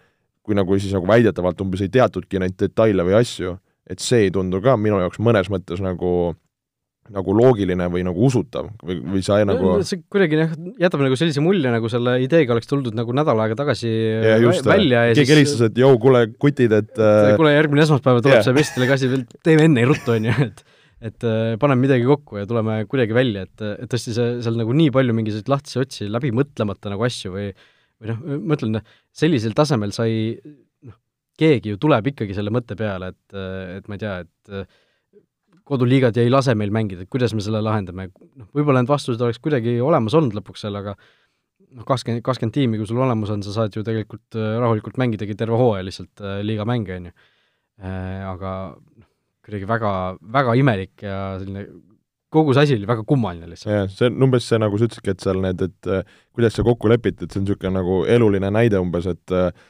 kui nagu siis nagu väidetavalt umbes ei teatudki neid detaile või asju, et see ei tundu ka minu jaoks mõnes mõttes nagu nagu loogiline või nagu usutav või, või sa nagu no, see kuidagi jah, jätab nagu sellise mulje, nagu selle ideega oleks tuldud nagu nädal aega tagasi ja, just, välja ja keegi helistas, et jõu, kuule, kutid, et äh... kuule, järgmine esmaspäev tuleb yeah. see Vestile kasi teeme enne ruttu, on ju, et et äh, paneme midagi kokku ja tuleme kuidagi välja, et, et tõesti see, seal nagu nii palju mingisuguseid lahtisi otsi, läbi mõtlemata nagu asju või või noh, ma ütlen, sellisel tasemel sai noh, keegi ju tuleb ikkagi selle mõtte peale, et, et ma ei tea, et koduliigad ei lase meil mängida, et kuidas me selle lahendame, noh, võib-olla need vastused oleks kuidagi olemas olnud lõpuks seal, aga noh, kakskümmend, kakskümmend tiimi, kui sul olemas on, sa saad ju tegelikult äh, rahulikult mängidagi terve hooaja lihtsalt äh, liiga mänge, on ju. Äh, aga noh, kuidagi väga, väga imelik ja selline kogu see asi oli väga kummaline lihtsalt. jah, see on umbes see, nagu sa ütlesidki, et seal need, et kuidas see kokku lepiti, et see on niisugune nagu eluline näide umbes, et et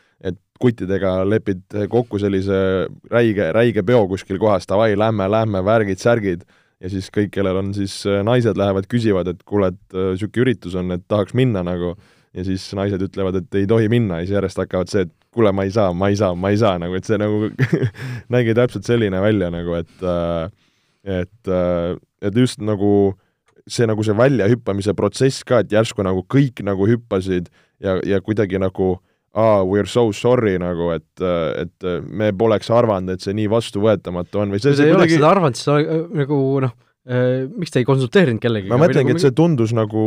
kuttidega lepid kokku sellise räige, räige peo kuskil kohas, davai, lähme, lähme, värgid, särgid, ja siis kõik, kellel on siis äh, naised, lähevad, küsivad, et kuule, et niisugune äh, üritus on, et tahaks minna nagu, ja siis naised ütlevad, et ei tohi minna. Ja siis järjest hakkavad see, et kuule, ma ei saa, ma ei saa, ma ei saa, nagu et see nagu nägi täpselt selline välja nagu, et äh, et, et just nagu see nagu see väljahüppamise protsess ka, et järsku nagu kõik nagu hüppasid ja, ja kuidagi nagu aa, we are so sorry nagu, et, et me poleks arvanud, et see nii vastuvõetamatu on või see, te ei oleks seda arvanud, siis äh, nagu noh, äh, miks te ei konsulteerinud kellegagi? ma mõtlengi nagu,, et see tundus nagu,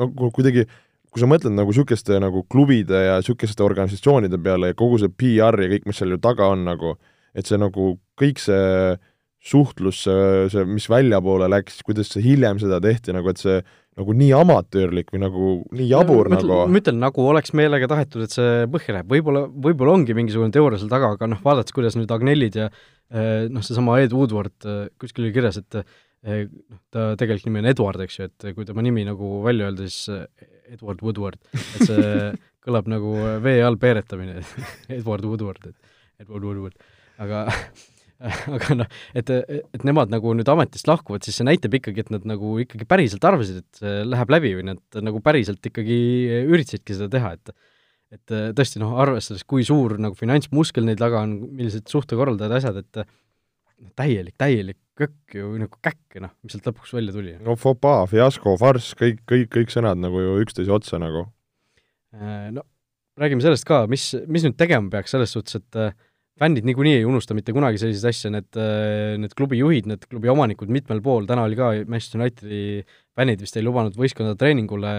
nagu kuidagi, kui sa mõtled nagu niisuguste nagu klubide ja niisuguste organisatsioonide peale ja kogu see PR ja kõik, mis seal ju taga on nagu, et see nagu kõik see suhtlus, see, see, mis väljapoole läks, kuidas see hiljem seda tehti, nagu et see nagu nii amatöörlik või nagu nii jabur ma, nagu. ma ütlen, nagu oleks meelega tahetud, et see põhja läheb, võib-olla, võib-olla ongi mingisugune teooria seal taga, aga noh, vaadates, kuidas nüüd Agnellid ja eh, noh, seesama Ed Woodward, eh, kuskil oli kirjas, et eh, noh, ta tegelik nimi on Edward, eks ju, et kui tema nimi nagu välja öelda, siis Edward Woodward, et see kõlab nagu vee all peeretamine. Edward Woodward, et Edward Woodward, aga aga noh, et, et nemad nagu nüüd ametist lahkuvad, siis see näitab ikkagi, et nad nagu ikkagi päriselt arvasid, et see läheb läbi või nad nagu päriselt ikkagi üritasidki seda teha, et et tõesti noh, arvestades, kui suur nagu finantsmuskel neil taga on, millised suhtekorraldajad, asjad, et noh, täielik, täielik kökk ju nagu käkk, noh, mis sealt lõpuks välja tuli. no fopaa, fiasko, farss, kõik, kõik, kõik sõnad nagu ju üksteise otsa nagu. Äh, no räägime sellest ka, mis, mis nüüd tegema peaks selles suhtes, et fännid niikuinii ei unusta mitte kunagi selliseid asju, need, äh, need klubi juhid, need klubi omanikud mitmel pool, täna oli ka Manchester Unitedi fännid vist ei lubanud võistkonda treeningule,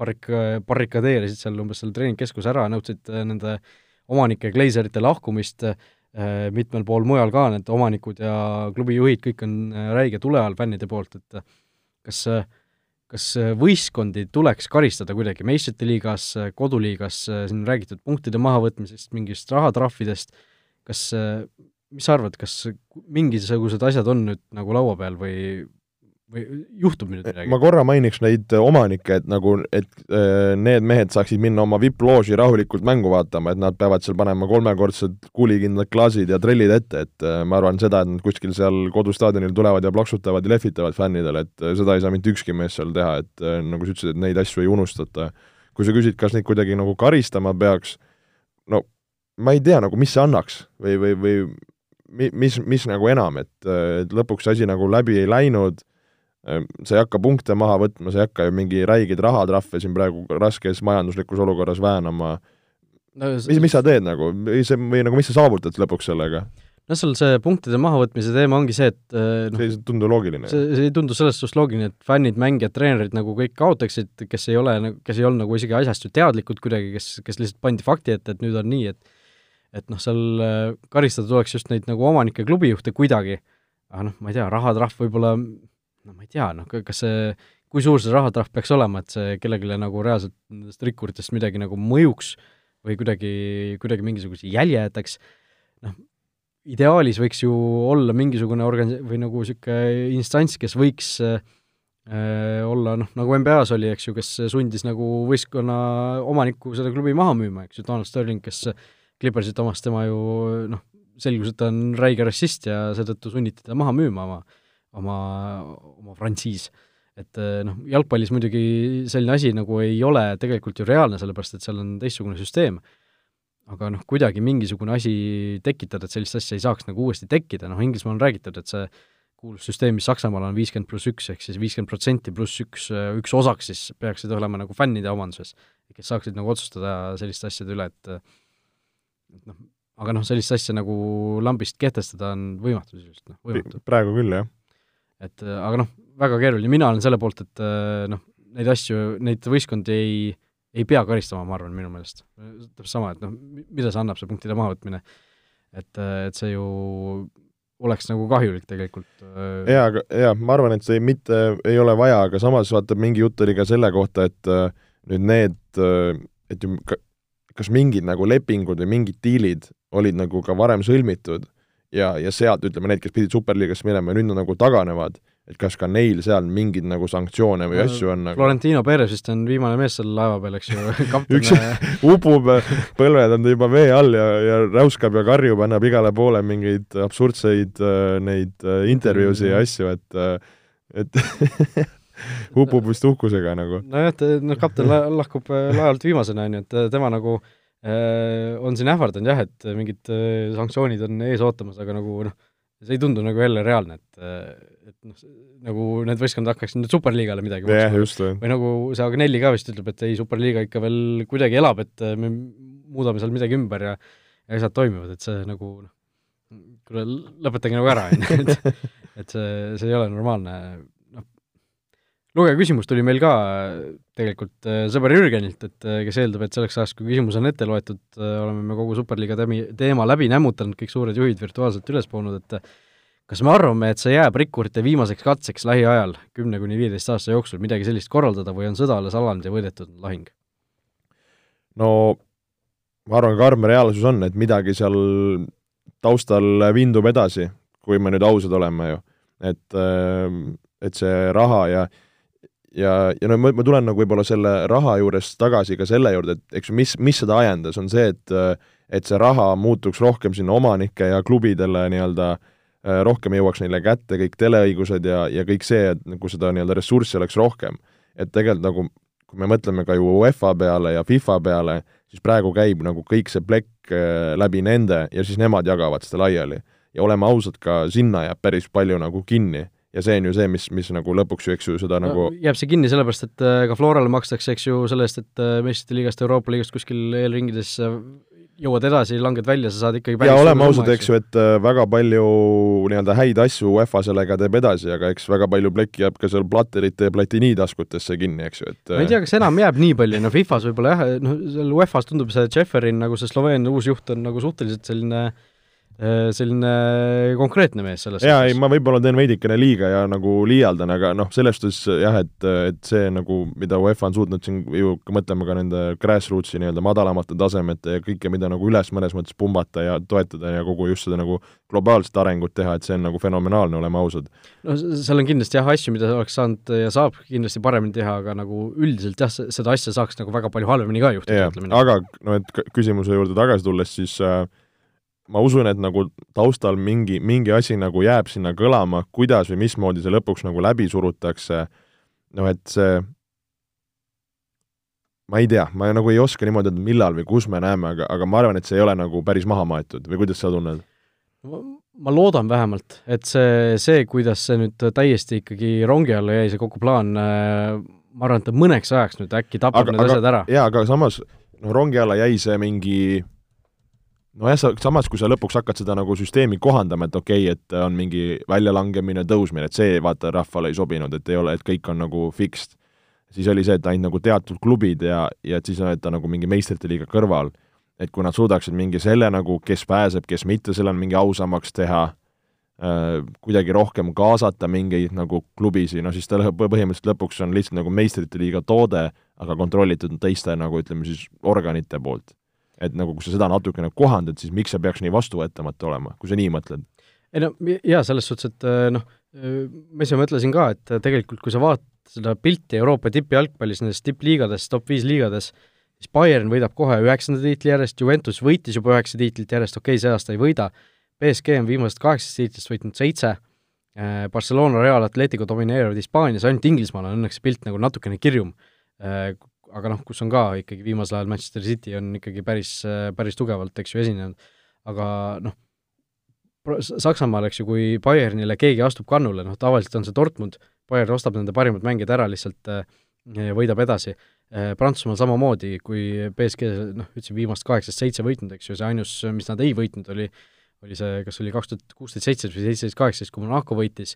barrik-, barrikadeerisid seal umbes selle treeningkeskuse ära, nõudsid äh, nende omanike Glazerite lahkumist, äh, mitmel pool mujal ka need omanikud ja klubi juhid, kõik on räige tule all fännide poolt, et kas kas võistkondi tuleks karistada kuidagi meistrite liigas, koduliigas, siin on räägitud punktide mahavõtmisest, mingist rahatrahvidest, kas, mis sa arvad, kas mingisugused asjad on nüüd nagu laua peal või, või juhtub nüüd midagi? ma korra mainiks neid omanikke, et nagu, et äh, need mehed saaksid minna oma vipp-looži rahulikult mängu vaatama, et nad peavad seal panema kolmekordsed kuulikindlad klaasid ja trellid ette, et äh, ma arvan seda, et nad kuskil seal kodustaadionil tulevad ja plaksutavad ja lehvitavad fännidele, et äh, seda ei saa mitte ükski mees seal teha, et nagu sa ütlesid, et neid asju ei unustata. kui sa küsid, kas neid kuidagi nagu karistama peaks, no ma ei tea nagu, mis see annaks või, või, või mi-, mis, mis nagu enam, et, et lõpuks asi nagu läbi ei läinud, sa ei hakka punkte maha võtma, sa ei hakka ju mingi räigeid rahatrahve siin praegu raskes majanduslikus olukorras väänama no,, mis, mis sa teed nagu, või see, või nagu mis sa saavutad lõpuks sellega? noh, seal see punktide mahavõtmise teema ongi see, et eh, noh, see ei tundu loogiline. see, see ei tundu selles suhtes loogiline, et fännid, mängijad, treenerid nagu kõik kaotaksid, kes ei ole, kes ei olnud nagu isegi asjast ju teadlikud kuidagi, kes, kes lihtsalt pandi fakti ette, et nüüd on nii, et et noh, seal eh, karistada tuleks just neid nagu omanikke, klubijuhte kuidagi, aga noh, ma ei tea, rahatrahv võib-olla, no ma ei tea, noh, kas see, kui suur see rahatrahv peaks olema, et see kellelegi nagu reaalselt nendest rikkuritest midagi nagu mõjuks või kuidagi, kuidagi mingisuguse jälje jätaks, noh, ideaalis võiks ju olla mingisugune organ- või nagu niisugune instants, kes võiks äh, olla noh, nagu NBA-s oli, eks ju, kes sundis nagu võistkonna omanikku seda klubi maha müüma, eks ju, Donald Sterling, kes Clippersit omas, tema ju noh, selgus, et ta on räige rassist ja seetõttu sunniti ta maha müüma oma, oma, oma frantsiis. et noh, jalgpallis muidugi selline asi nagu ei ole tegelikult ju reaalne, sellepärast et seal on teistsugune süsteem aga noh, kuidagi mingisugune asi tekitada, et sellist asja ei saaks nagu uuesti tekkida, noh Inglismaal on räägitud, et see kuulus süsteem, mis Saksamaal on viiskümmend pluss üks, ehk siis viiskümmend protsenti pluss üks, üks osaks siis peaksid olema nagu fännide omanduses, kes saaksid nagu otsustada selliste asjade üle, et et noh, aga noh, sellist asja nagu lambist kehtestada on võimatu sisuliselt, noh, võimatu. praegu küll, jah. et aga noh, väga keeruline, mina olen selle poolt, et noh, neid asju, neid võistkondi ei ei pea karistama, ma arvan, minu meelest. täpselt sama, et noh, mida see annab, see punktide mahavõtmine. et, et see ju oleks nagu kahjulik tegelikult. Äh, jaa, aga jaa, ma arvan, et see mitte ei ole vaja, aga samas vaata, mingi jutt oli ka selle kohta, et äh, nüüd need, äh, et ju kas mingid nagu lepingud või mingid diilid olid nagu ka varem sõlmitud ja, ja sealt ütleme, need, kes pidid Superliigasse minema ja nüüd nad nagu taganevad et kas ka neil seal mingeid nagu sanktsioone või asju on nagu Florentino Perez vist on viimane mees seal laeva peal, eks ju, kapten üks upub, põlved on juba vee all ja, ja räuskab ja karjub, annab igale poole mingeid absurdseid äh, neid äh, intervjuusid ja asju, et äh, et upub vist uhkusega nagu. nojah, et noh, kapten lahkub laevalt viimasena, on ju, et tema nagu äh, on siin ähvardanud jah, et mingid äh, sanktsioonid on ees ootamas, aga nagu noh, see ei tundu nagu jälle reaalne, et et noh, nagu need võistkond hakkaks nüüd Superliigale midagi yeah, maksma. või nagu see Agnelli ka vist ütleb, et ei, Superliiga ikka veel kuidagi elab, et me muudame seal midagi ümber ja ja asjad toimivad, et see nagu noh, kuule, lõpetage nagu ära, on ju, et et see, see ei ole normaalne, lugeja küsimus tuli meil ka tegelikult äh, sõber Jürgenilt, et äh, kes eeldab, et selleks ajaks, kui küsimus on ette loetud, äh, oleme me kogu Superliiga temi-, teema läbi nämmutanud, kõik suured juhid virtuaalselt üles pannud, et kas me arvame, et see jääb rikkurite viimaseks katseks lähiajal, kümne kuni viieteist aasta jooksul, midagi sellist korraldada või on sõda alles alanud ja võidetud lahing? no ma arvan, karm reaalsus on, et midagi seal taustal vindub edasi, kui me nüüd ausad oleme ju. et, et see raha ja ja, ja no ma, ma tulen nagu võib-olla selle raha juures tagasi ka selle juurde, et eks ju, mis, mis seda ajendas, on see, et et see raha muutuks rohkem sinna omanike ja klubidele nii-öelda äh, rohkem jõuaks neile kätte kõik teleõigused ja, ja kõik see, et nagu seda nii-öelda ressurssi oleks rohkem. et tegelikult nagu, kui me mõtleme ka ju UEFA peale ja FIFA peale, siis praegu käib nagu kõik see plekk äh, läbi nende ja siis nemad jagavad seda laiali. ja oleme ausad, ka sinna jääb päris palju nagu kinni ja see on ju see, mis, mis nagu lõpuks ju, eks ju, seda no, nagu jääb see kinni sellepärast, et äh, ka Florale makstakse, eks ju, selle eest, et meistrite liigast, Euroopa liigast kuskil eelringides jõuad edasi, langed välja, sa saad ikkagi ja oleme ausad, eks ju, et äh, väga palju nii-öelda häid asju UEFA sellega teeb edasi, aga eks väga palju plekki jääb ka seal platterite ja platini taskutesse kinni, eks ju, et ma ei tea, kas enam jääb nii palju, no Fifas võib-olla jah, noh, seal UEFA-s tundub see Tšeferin, nagu see Sloveenia uus juht on nagu suhteliselt selline äh, Äh, selline konkreetne mees selles jaa, ei ma võib-olla teen veidikene liiga ja nagu liialdan, aga noh, selles suhtes jah, et, et see nagu, mida UEFA on suutnud siin ju, mõtleme ka nende grassroots'i nii-öelda madalamate tasemete ja kõike, mida nagu üles mõnes mõttes pumbata ja toetada ja kogu just seda nagu globaalset arengut teha, et see on nagu fenomenaalne, oleme ausad. no seal on kindlasti jah, asju, mida oleks saanud ja saab kindlasti paremini teha, aga nagu üldiselt jah, seda asja saaks nagu väga palju halvemini ka juhtuda, ütleme nii. aga no et küsimuse juurde tagasi tulles, siis äh, ma usun, et nagu taustal mingi, mingi asi nagu jääb sinna kõlama, kuidas või mismoodi see lõpuks nagu läbi surutakse, noh et see, ma ei tea, ma nagu ei oska niimoodi öelda, millal või kus me näeme, aga, aga ma arvan, et see ei ole nagu päris maha maetud või kuidas sa tunned? ma loodan vähemalt, et see, see, kuidas see nüüd täiesti ikkagi rongi alla jäi, see kogu plaan, ma arvan, et ta mõneks ajaks nüüd äkki tapab aga, need aga, asjad ära. jaa, aga samas noh, rongi alla jäi see mingi nojah, sa samas, kui sa lõpuks hakkad seda nagu süsteemi kohandama, et okei okay,, et on mingi väljalangemine, tõusmine, et see vaata rahvale ei sobinud, et ei ole, et kõik on nagu fixed, siis oli see, et ainult nagu teatud klubid ja, ja et siis on, et ta nagu mingi meistrite liiga kõrval, et kui nad suudaksid mingi selle nagu, kes pääseb, kes mitte, selle on mingi ausamaks teha äh,, kuidagi rohkem kaasata mingeid nagu klubisid, no siis ta põhimõtteliselt lõpuks on lihtsalt nagu meistrite liiga toode, aga kontrollitud teiste nagu ütleme siis organite poolt et nagu kui sa seda natukene kohandad, siis miks see peaks nii vastuvõetamatu olema, kui sa nii mõtled? ei no jaa, selles suhtes, et äh, noh, äh, ma ise mõtlesin ka, et äh, tegelikult kui sa vaatad seda pilti Euroopa tippjalgpallis, nendes tippliigades, top viis liigades, siis Bayern võidab kohe üheksanda tiitli järjest, Juventus võitis juba üheksa tiitlit järjest, okei okay,, see aasta ei võida, BSG on viimasest kaheksast tiitlist võitnud seitse, Barcelona, Real, Atletico domineerivad Hispaanias, ainult Inglismaal on õnneks pilt nagu natukene kirjum aga noh, kus on ka ikkagi viimasel ajal Manchester City on ikkagi päris, päris tugevalt, eks ju, esinenud, aga noh, Saksamaal, eks ju, kui Bayernile keegi astub kannule, noh tavaliselt on see Dortmund, Bayern ostab nende parimad mängijad ära lihtsalt ja võidab edasi. Prantsusmaal samamoodi, kui BSG noh, ütlesin viimast kaheksast seitse võitnud, eks ju, see ainus, mis nad ei võitnud, oli oli see, kas oli kaks tuhat kuusteist, seitseteist või seitseteist, kaheksateist, kui Monaco võitis,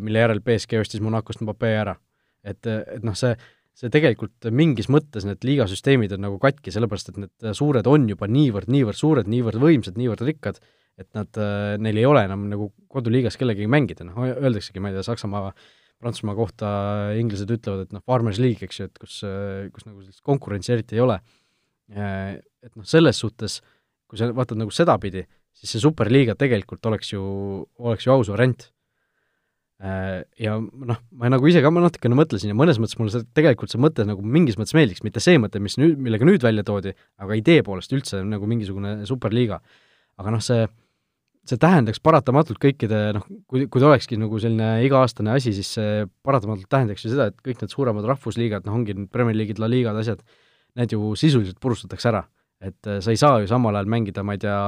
mille järel BSG ostis Monacost Mbappé ära. et, et noh, see see tegelikult mingis mõttes need liigasüsteemid on nagu katki, sellepärast et need suured on juba niivõrd, niivõrd suured, niivõrd võimsad, niivõrd rikkad, et nad, neil ei ole enam nagu koduliigas kellegagi mängida, noh, öeldaksegi, ma ei tea, Saksamaa, Prantsusmaa kohta inglased ütlevad, et noh, Farmers League, eks ju, et kus, kus nagu sellist konkurentsi eriti ei ole. Et noh, selles suhtes, kui sa vaatad nagu sedapidi, siis see superliiga tegelikult oleks ju, oleks ju aus variant Äh, ja noh, ma nagu ise ka natukene mõtlesin ja mõnes mõttes mulle see, tegelikult see mõte nagu mingis mõttes meeldiks, mitte see mõte, mis nüüd, millega nüüd välja toodi, aga idee poolest üldse nagu mingisugune superliiga. aga noh, see, see tähendaks paratamatult kõikide noh, kui, kui ta olekski nagu selline iga-aastane asi, siis see paratamatult tähendaks ju seda, et kõik need suuremad rahvusliigad, noh ongi need Premier League'id, La Ligad, asjad, need ju sisuliselt purustatakse ära. Et äh, sa ei saa ju samal ajal mängida, ma ei tea,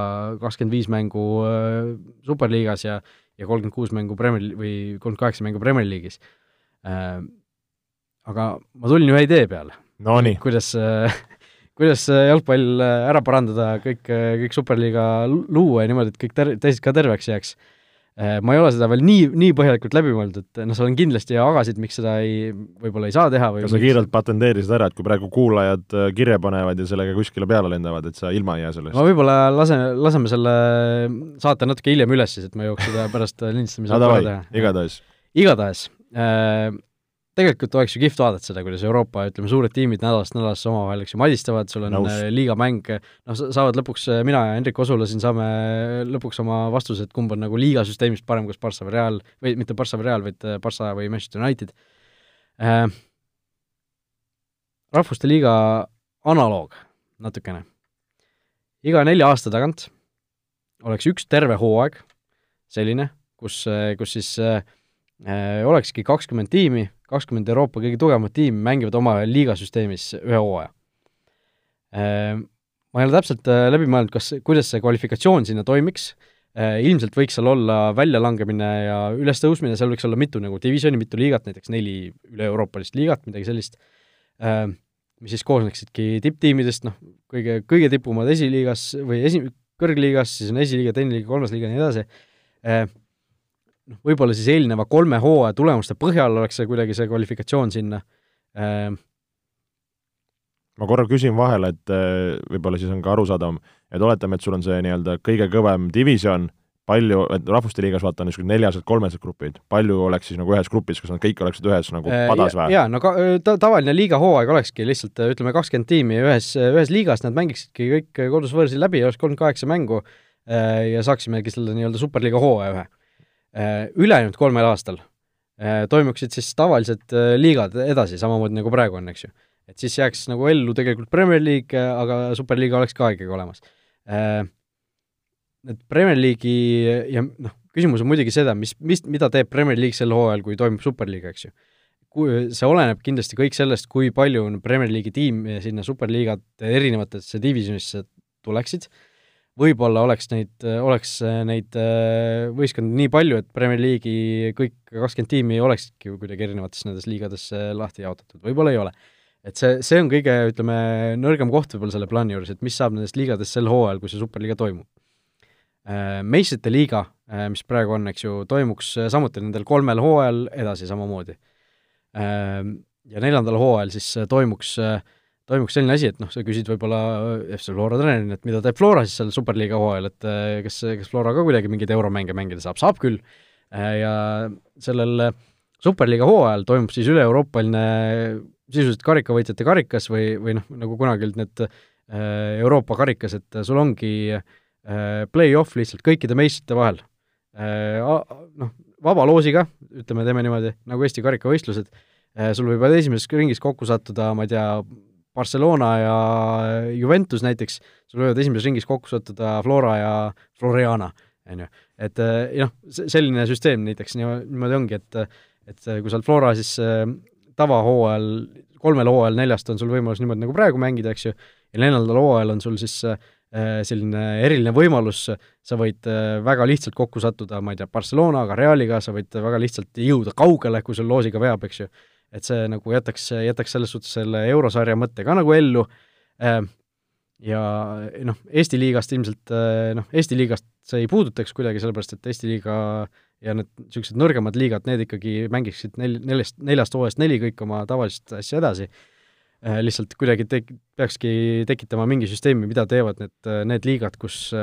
kakskümmend viis mängu äh, superliigas ja ja kolmkümmend kuus mängu Premier või kolmkümmend kaheksa mängu Premier League'is äh,. aga ma tulin ühe idee peale no,. kuidas kuidas jalgpall ära parandada, kõik, kõik superliiga luua ja niimoodi, et kõik ter-, teised ka terveks jääks ma ei ole seda veel nii, nii põhjalikult läbi mõeldud, noh, seal on kindlasti agasid, miks seda ei, võib-olla ei saa teha või kas sa kiirelt patenteerisid ära, et kui praegu kuulajad äh, kirja panevad ja sellega kuskile peale lendavad, et sa ilma ei jää sellest? ma võib-olla lase, laseme selle saate natuke hiljem üles siis, et ma jõuaks seda pärast lindistamise no, teha. igatahes. igatahes äh, tegelikult oleks ju kihvt vaadata seda, kuidas Euroopa, ütleme, suured tiimid nädalast nädalasse omavahel, eks ju, madistavad, sul on Nõus. Äh, liigamäng, noh, saavad lõpuks, äh, mina ja Hendrik Osula siin saame lõpuks oma vastused, kumb on nagu liigasüsteemist parem, kas Barca või Real, või mitte Barca või Real, vaid äh, Barca või Manchester United äh,. rahvuste liiga analoog natukene. iga nelja aasta tagant oleks üks terve hooaeg selline, kus, kus siis äh, olekski kakskümmend tiimi kakskümmend Euroopa kõige tugevamat tiimi mängivad omavahel liigasüsteemis ühe hooaja. Ehm, ma ei ole täpselt äh, läbi mõelnud, kas, kuidas see kvalifikatsioon sinna toimiks, äh, ilmselt võiks seal olla väljalangemine ja ülestõusmine, seal võiks olla mitu nagu divisjoni, mitu liigat, näiteks neli üle-euroopalist liigat, midagi sellist, ehm, mis siis koosneksidki tipptiimidest, noh, kõige, kõige tipumad esiliigas või esi-, kõrgliigas, siis on esiliiga, teine liiga, kolmas liiga ja nii edasi, ehm, noh, võib-olla siis eelneva kolme hooaja tulemuste põhjal oleks see kuidagi see kvalifikatsioon sinna äh, ma korra küsin vahele, et äh, võib-olla siis on ka arusaadavam, et oletame, et sul on see nii-öelda kõige kõvem divisjon, palju, et Rahvuste Liigas vaata on niisugused neljased, kolmesed grupid, palju oleks siis nagu ühes grupis, kas nad kõik oleksid ühes nagu äh, padas või? jaa, no ka, ta, tavaline liigahooaeg olekski lihtsalt ütleme, kakskümmend tiimi ühes, ühes liigas, nad mängiksidki kõik kodus-võõrsil läbi, oleks kolmkümmend kaheksa mängu äh, ja saaksimegi selle nii-öelda superliiga hooaja ühe Äh, ülejäänud kolmel aastal äh, toimuksid siis tavalised äh, liigad edasi, samamoodi nagu praegu on, eks ju. et siis jääks nagu ellu tegelikult Premier League, aga Superliiga oleks ka ikkagi olemas. Et Premier League'i ja noh, küsimus on muidugi seda, mis, mis, mida teeb Premier League sel hooajal, kui toimub Superliiga, eks ju. kui, see oleneb kindlasti kõik sellest, kui palju on Premier League'i tiime sinna Superliigade erinevatesse divisjonisse tuleksid, võib-olla oleks neid, oleks neid võistkondi nii palju, et Premier League'i kõik kakskümmend tiimi olekski kuidagi erinevatesse nendesse liigadesse lahti jaotatud, võib-olla ei ole. et see, see on kõige, ütleme, nõrgem koht võib-olla selle plaani juures, et mis saab nendest liigadest sel hooajal, kui see Superliiga toimub. Meistrite liiga, mis praegu on, eks ju, toimuks samuti nendel kolmel hooajal edasi samamoodi. Ja neljandal hooajal siis toimuks äh, toimuks selline asi, et noh, sa küsid võib-olla FC Flora treenerina, et mida teeb Flora siis seal Superliiga hooajal, et eh, kas, kas Flora ka kuidagi mingeid euromänge mängida saab, saab küll, eh, ja sellel Superliiga hooajal toimub siis üle-euroopaline sisuliselt karikavõitjate karikas või, või noh, nagu kunagi olid need Euroopa karikas, et sul ongi play-off lihtsalt kõikide meistrite vahel. Noh, vaba loosiga, ütleme, teeme niimoodi, nagu Eesti karikavõistlused, sul võivad esimeses ringis kokku sattuda, ma ei tea, Barcelona ja Juventus näiteks, sul võivad esimeses ringis kokku sattuda Flora ja Floriana, on ju. et noh, selline süsteem näiteks niimoodi ongi, et et kui sa oled Flora, siis tavahooajal, kolmel hooajal neljast on sul võimalus niimoodi nagu praegu mängida, eks ju, ja neljandal hooajal on sul siis selline eriline võimalus, sa võid väga lihtsalt kokku sattuda, ma ei tea, Barcelonaga, Realiga, sa võid väga lihtsalt jõuda kaugele, kui sul loosiga veab, eks ju et see nagu jätaks, jätaks selles suhtes selle eurosarja mõtte ka nagu ellu. Äh, ja noh, Eesti liigast ilmselt noh, Eesti liigast see ei puudutaks kuidagi, sellepärast et Eesti liiga ja need niisugused nõrgemad liigad, need ikkagi mängiksid nel-, neljast, neljast hooajast neli kõik oma tavalist asja edasi, äh, lihtsalt kuidagi tek-, peakski tekitama mingi süsteemi, mida teevad need, need liigad, kus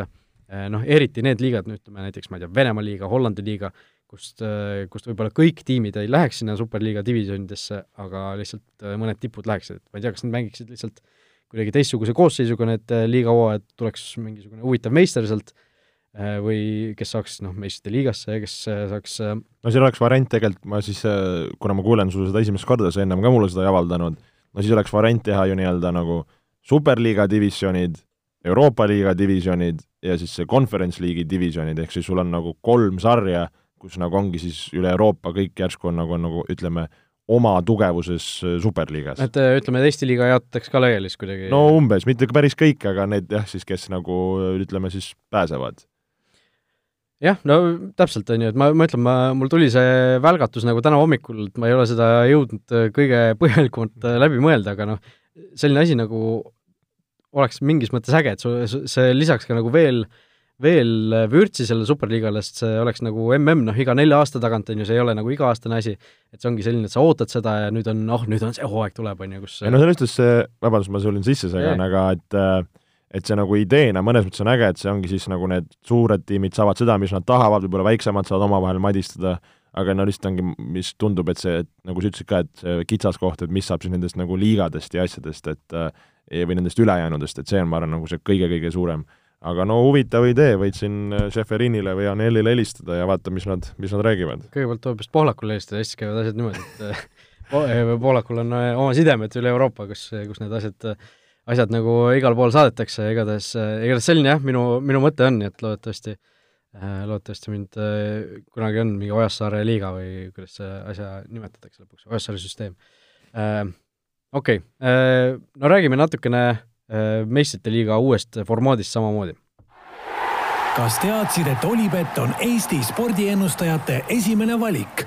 noh, eriti need liigad, no ütleme näiteks ma ei tea, Venemaa liiga, Hollandi liiga, kust, kust võib-olla kõik tiimid ei läheks sinna Superliiga divisjonidesse, aga lihtsalt äh, mõned tipud läheksid, ma ei tea, kas nad mängiksid lihtsalt kuidagi teistsuguse koosseisuga need äh, liigahooajad, tuleks mingisugune huvitav meister sealt, äh, või kes saaks noh, meistrite liigasse, kes saaks no siin oleks variant tegelikult, ma siis, kuna ma kuulen sul seda esimest korda, sa ennem ka mulle seda ei avaldanud, no siis oleks variant teha ju nii-öelda nagu superliiga divisjonid, Euroopa liiga divisjonid ja siis see conference liigi divisjonid, ehk siis sul on nagu kolm sarja kus nagu ongi siis üle Euroopa kõik järsku on nagu, nagu ütleme, oma tugevuses äh, superliigas. et äh, ütleme, et Eesti liiga jaotatakse ka laiali siis kuidagi? no umbes, mitte päris kõik, aga need jah, siis kes nagu ütleme siis pääsevad. jah, no täpselt, on ju, et ma, ma ütlen, ma, mul tuli see välgatus nagu täna hommikul, et ma ei ole seda jõudnud äh, kõige põhjalikumalt läbi mõelda, aga noh, selline asi nagu oleks mingis mõttes äge, et su, see lisaks ka nagu veel äh, veel vürtsi sellele superliigale, sest see oleks nagu mm, noh, iga nelja aasta tagant, on ju, see ei ole nagu iga-aastane asi, et see ongi selline, et sa ootad seda ja nüüd on, oh, nüüd on see hooaeg tuleb, on ju, kus ei no selles suhtes see, vabandust, ma sulin sisse segan, aga et et see nagu ideena mõnes mõttes on äge, et see ongi siis nagu need suured tiimid saavad seda, mis nad tahavad, võib-olla väiksemad saavad omavahel madistada, aga no lihtsalt ongi, mis tundub, et see, et nagu sa ütlesid ka, et see kitsaskoht, et mis saab siis nendest nagu liigadest ja asjadest, et või nendest ülejäänudest, et see on, ma arvan, nagu see kõige-kõige suurem aga no huvitav idee, võid siin Šeferinile äh, või Anelile helistada ja vaata, mis nad, mis nad räägivad. kõigepealt tuleb vist Pohlakule helistada, siis käivad asjad niimoodi, et äh, äh, Pohlakul on oma sidemed üle Euroopa, kus, kus need asjad, asjad nagu igal pool saadetakse, igatahes, igatahes selline jah, minu, minu mõte on, nii et loodetavasti loodetavasti mind kunagi on mingi Ojassaare liiga või kuidas see asja nimetatakse lõpuks, Ojassaare süsteem. Okei no räägime natukene Äh, meistrite liiga uuest formaadist samamoodi. kas teadsid, et Olipet on Eesti spordiennustajate esimene valik?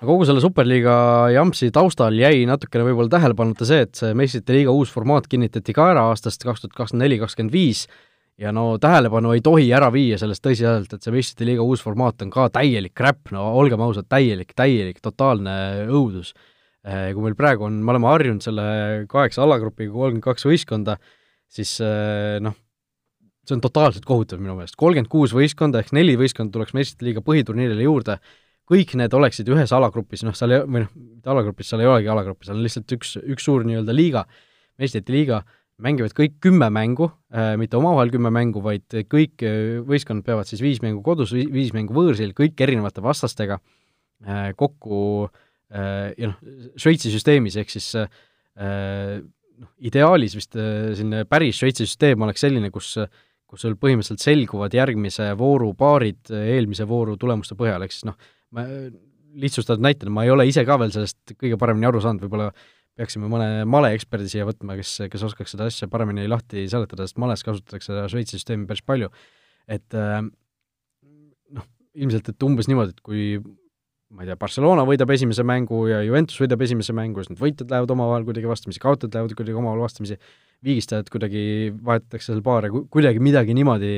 kogu selle Superliiga jampsi taustal jäi natukene võib-olla tähelepanuta see, et see meistrite liiga uus formaat kinnitati ka ära aastast kaks tuhat kakskümmend neli, kakskümmend viis ja no tähelepanu ei tohi ära viia sellest tõsiasjalt, et see meistrite liiga uus formaat on ka täielik räpp, no olgem ausad, täielik, täielik, totaalne õudus Äh, kui meil praegu on, me oleme harjunud selle kaheksa alagrupiga, kolmkümmend kaks võistkonda, siis äh, noh, see on totaalselt kohutav minu meelest, kolmkümmend kuus võistkonda ehk neli võistkonda tuleks meistrite liiga põhiturniirile juurde, kõik need oleksid ühes alagrupis, noh, seal ei, või noh, mitte alagrupis, seal ei olegi alagruppi, seal on lihtsalt üks, üks suur nii-öelda liiga, meistrite liiga, mängivad kõik kümme mängu äh,, mitte omavahel kümme mängu, vaid kõik võistkonnad peavad siis viis mängu kodus, viis mängu võõrsil, kõik erinevate vastastega äh,, kokku äh, Äh, ja noh, Šveitsi süsteemis, ehk siis äh, noh, ideaalis vist äh, selline päris Šveitsi süsteem oleks selline, kus kus sul põhimõtteliselt selguvad järgmise vooru paarid eelmise vooru tulemuste põhjal, ehk siis noh, ma lihtsustatud näitena, ma ei ole ise ka veel sellest kõige paremini aru saanud, võib-olla peaksime mõne maleeksperdi siia võtma, kes, kes oskaks seda asja paremini lahti seletada, sest males kasutatakse Šveitsi süsteemi päris palju. et äh, noh, ilmselt, et umbes niimoodi, et kui ma ei tea, Barcelona võidab esimese mängu ja Juventus võidab esimese mängu, siis need võitjad lähevad omavahel kuidagi vastamisi, kaotajad lähevad kuidagi omavahel vastamisi, viigistajad kuidagi vahetatakse seal paare, kuidagi midagi niimoodi,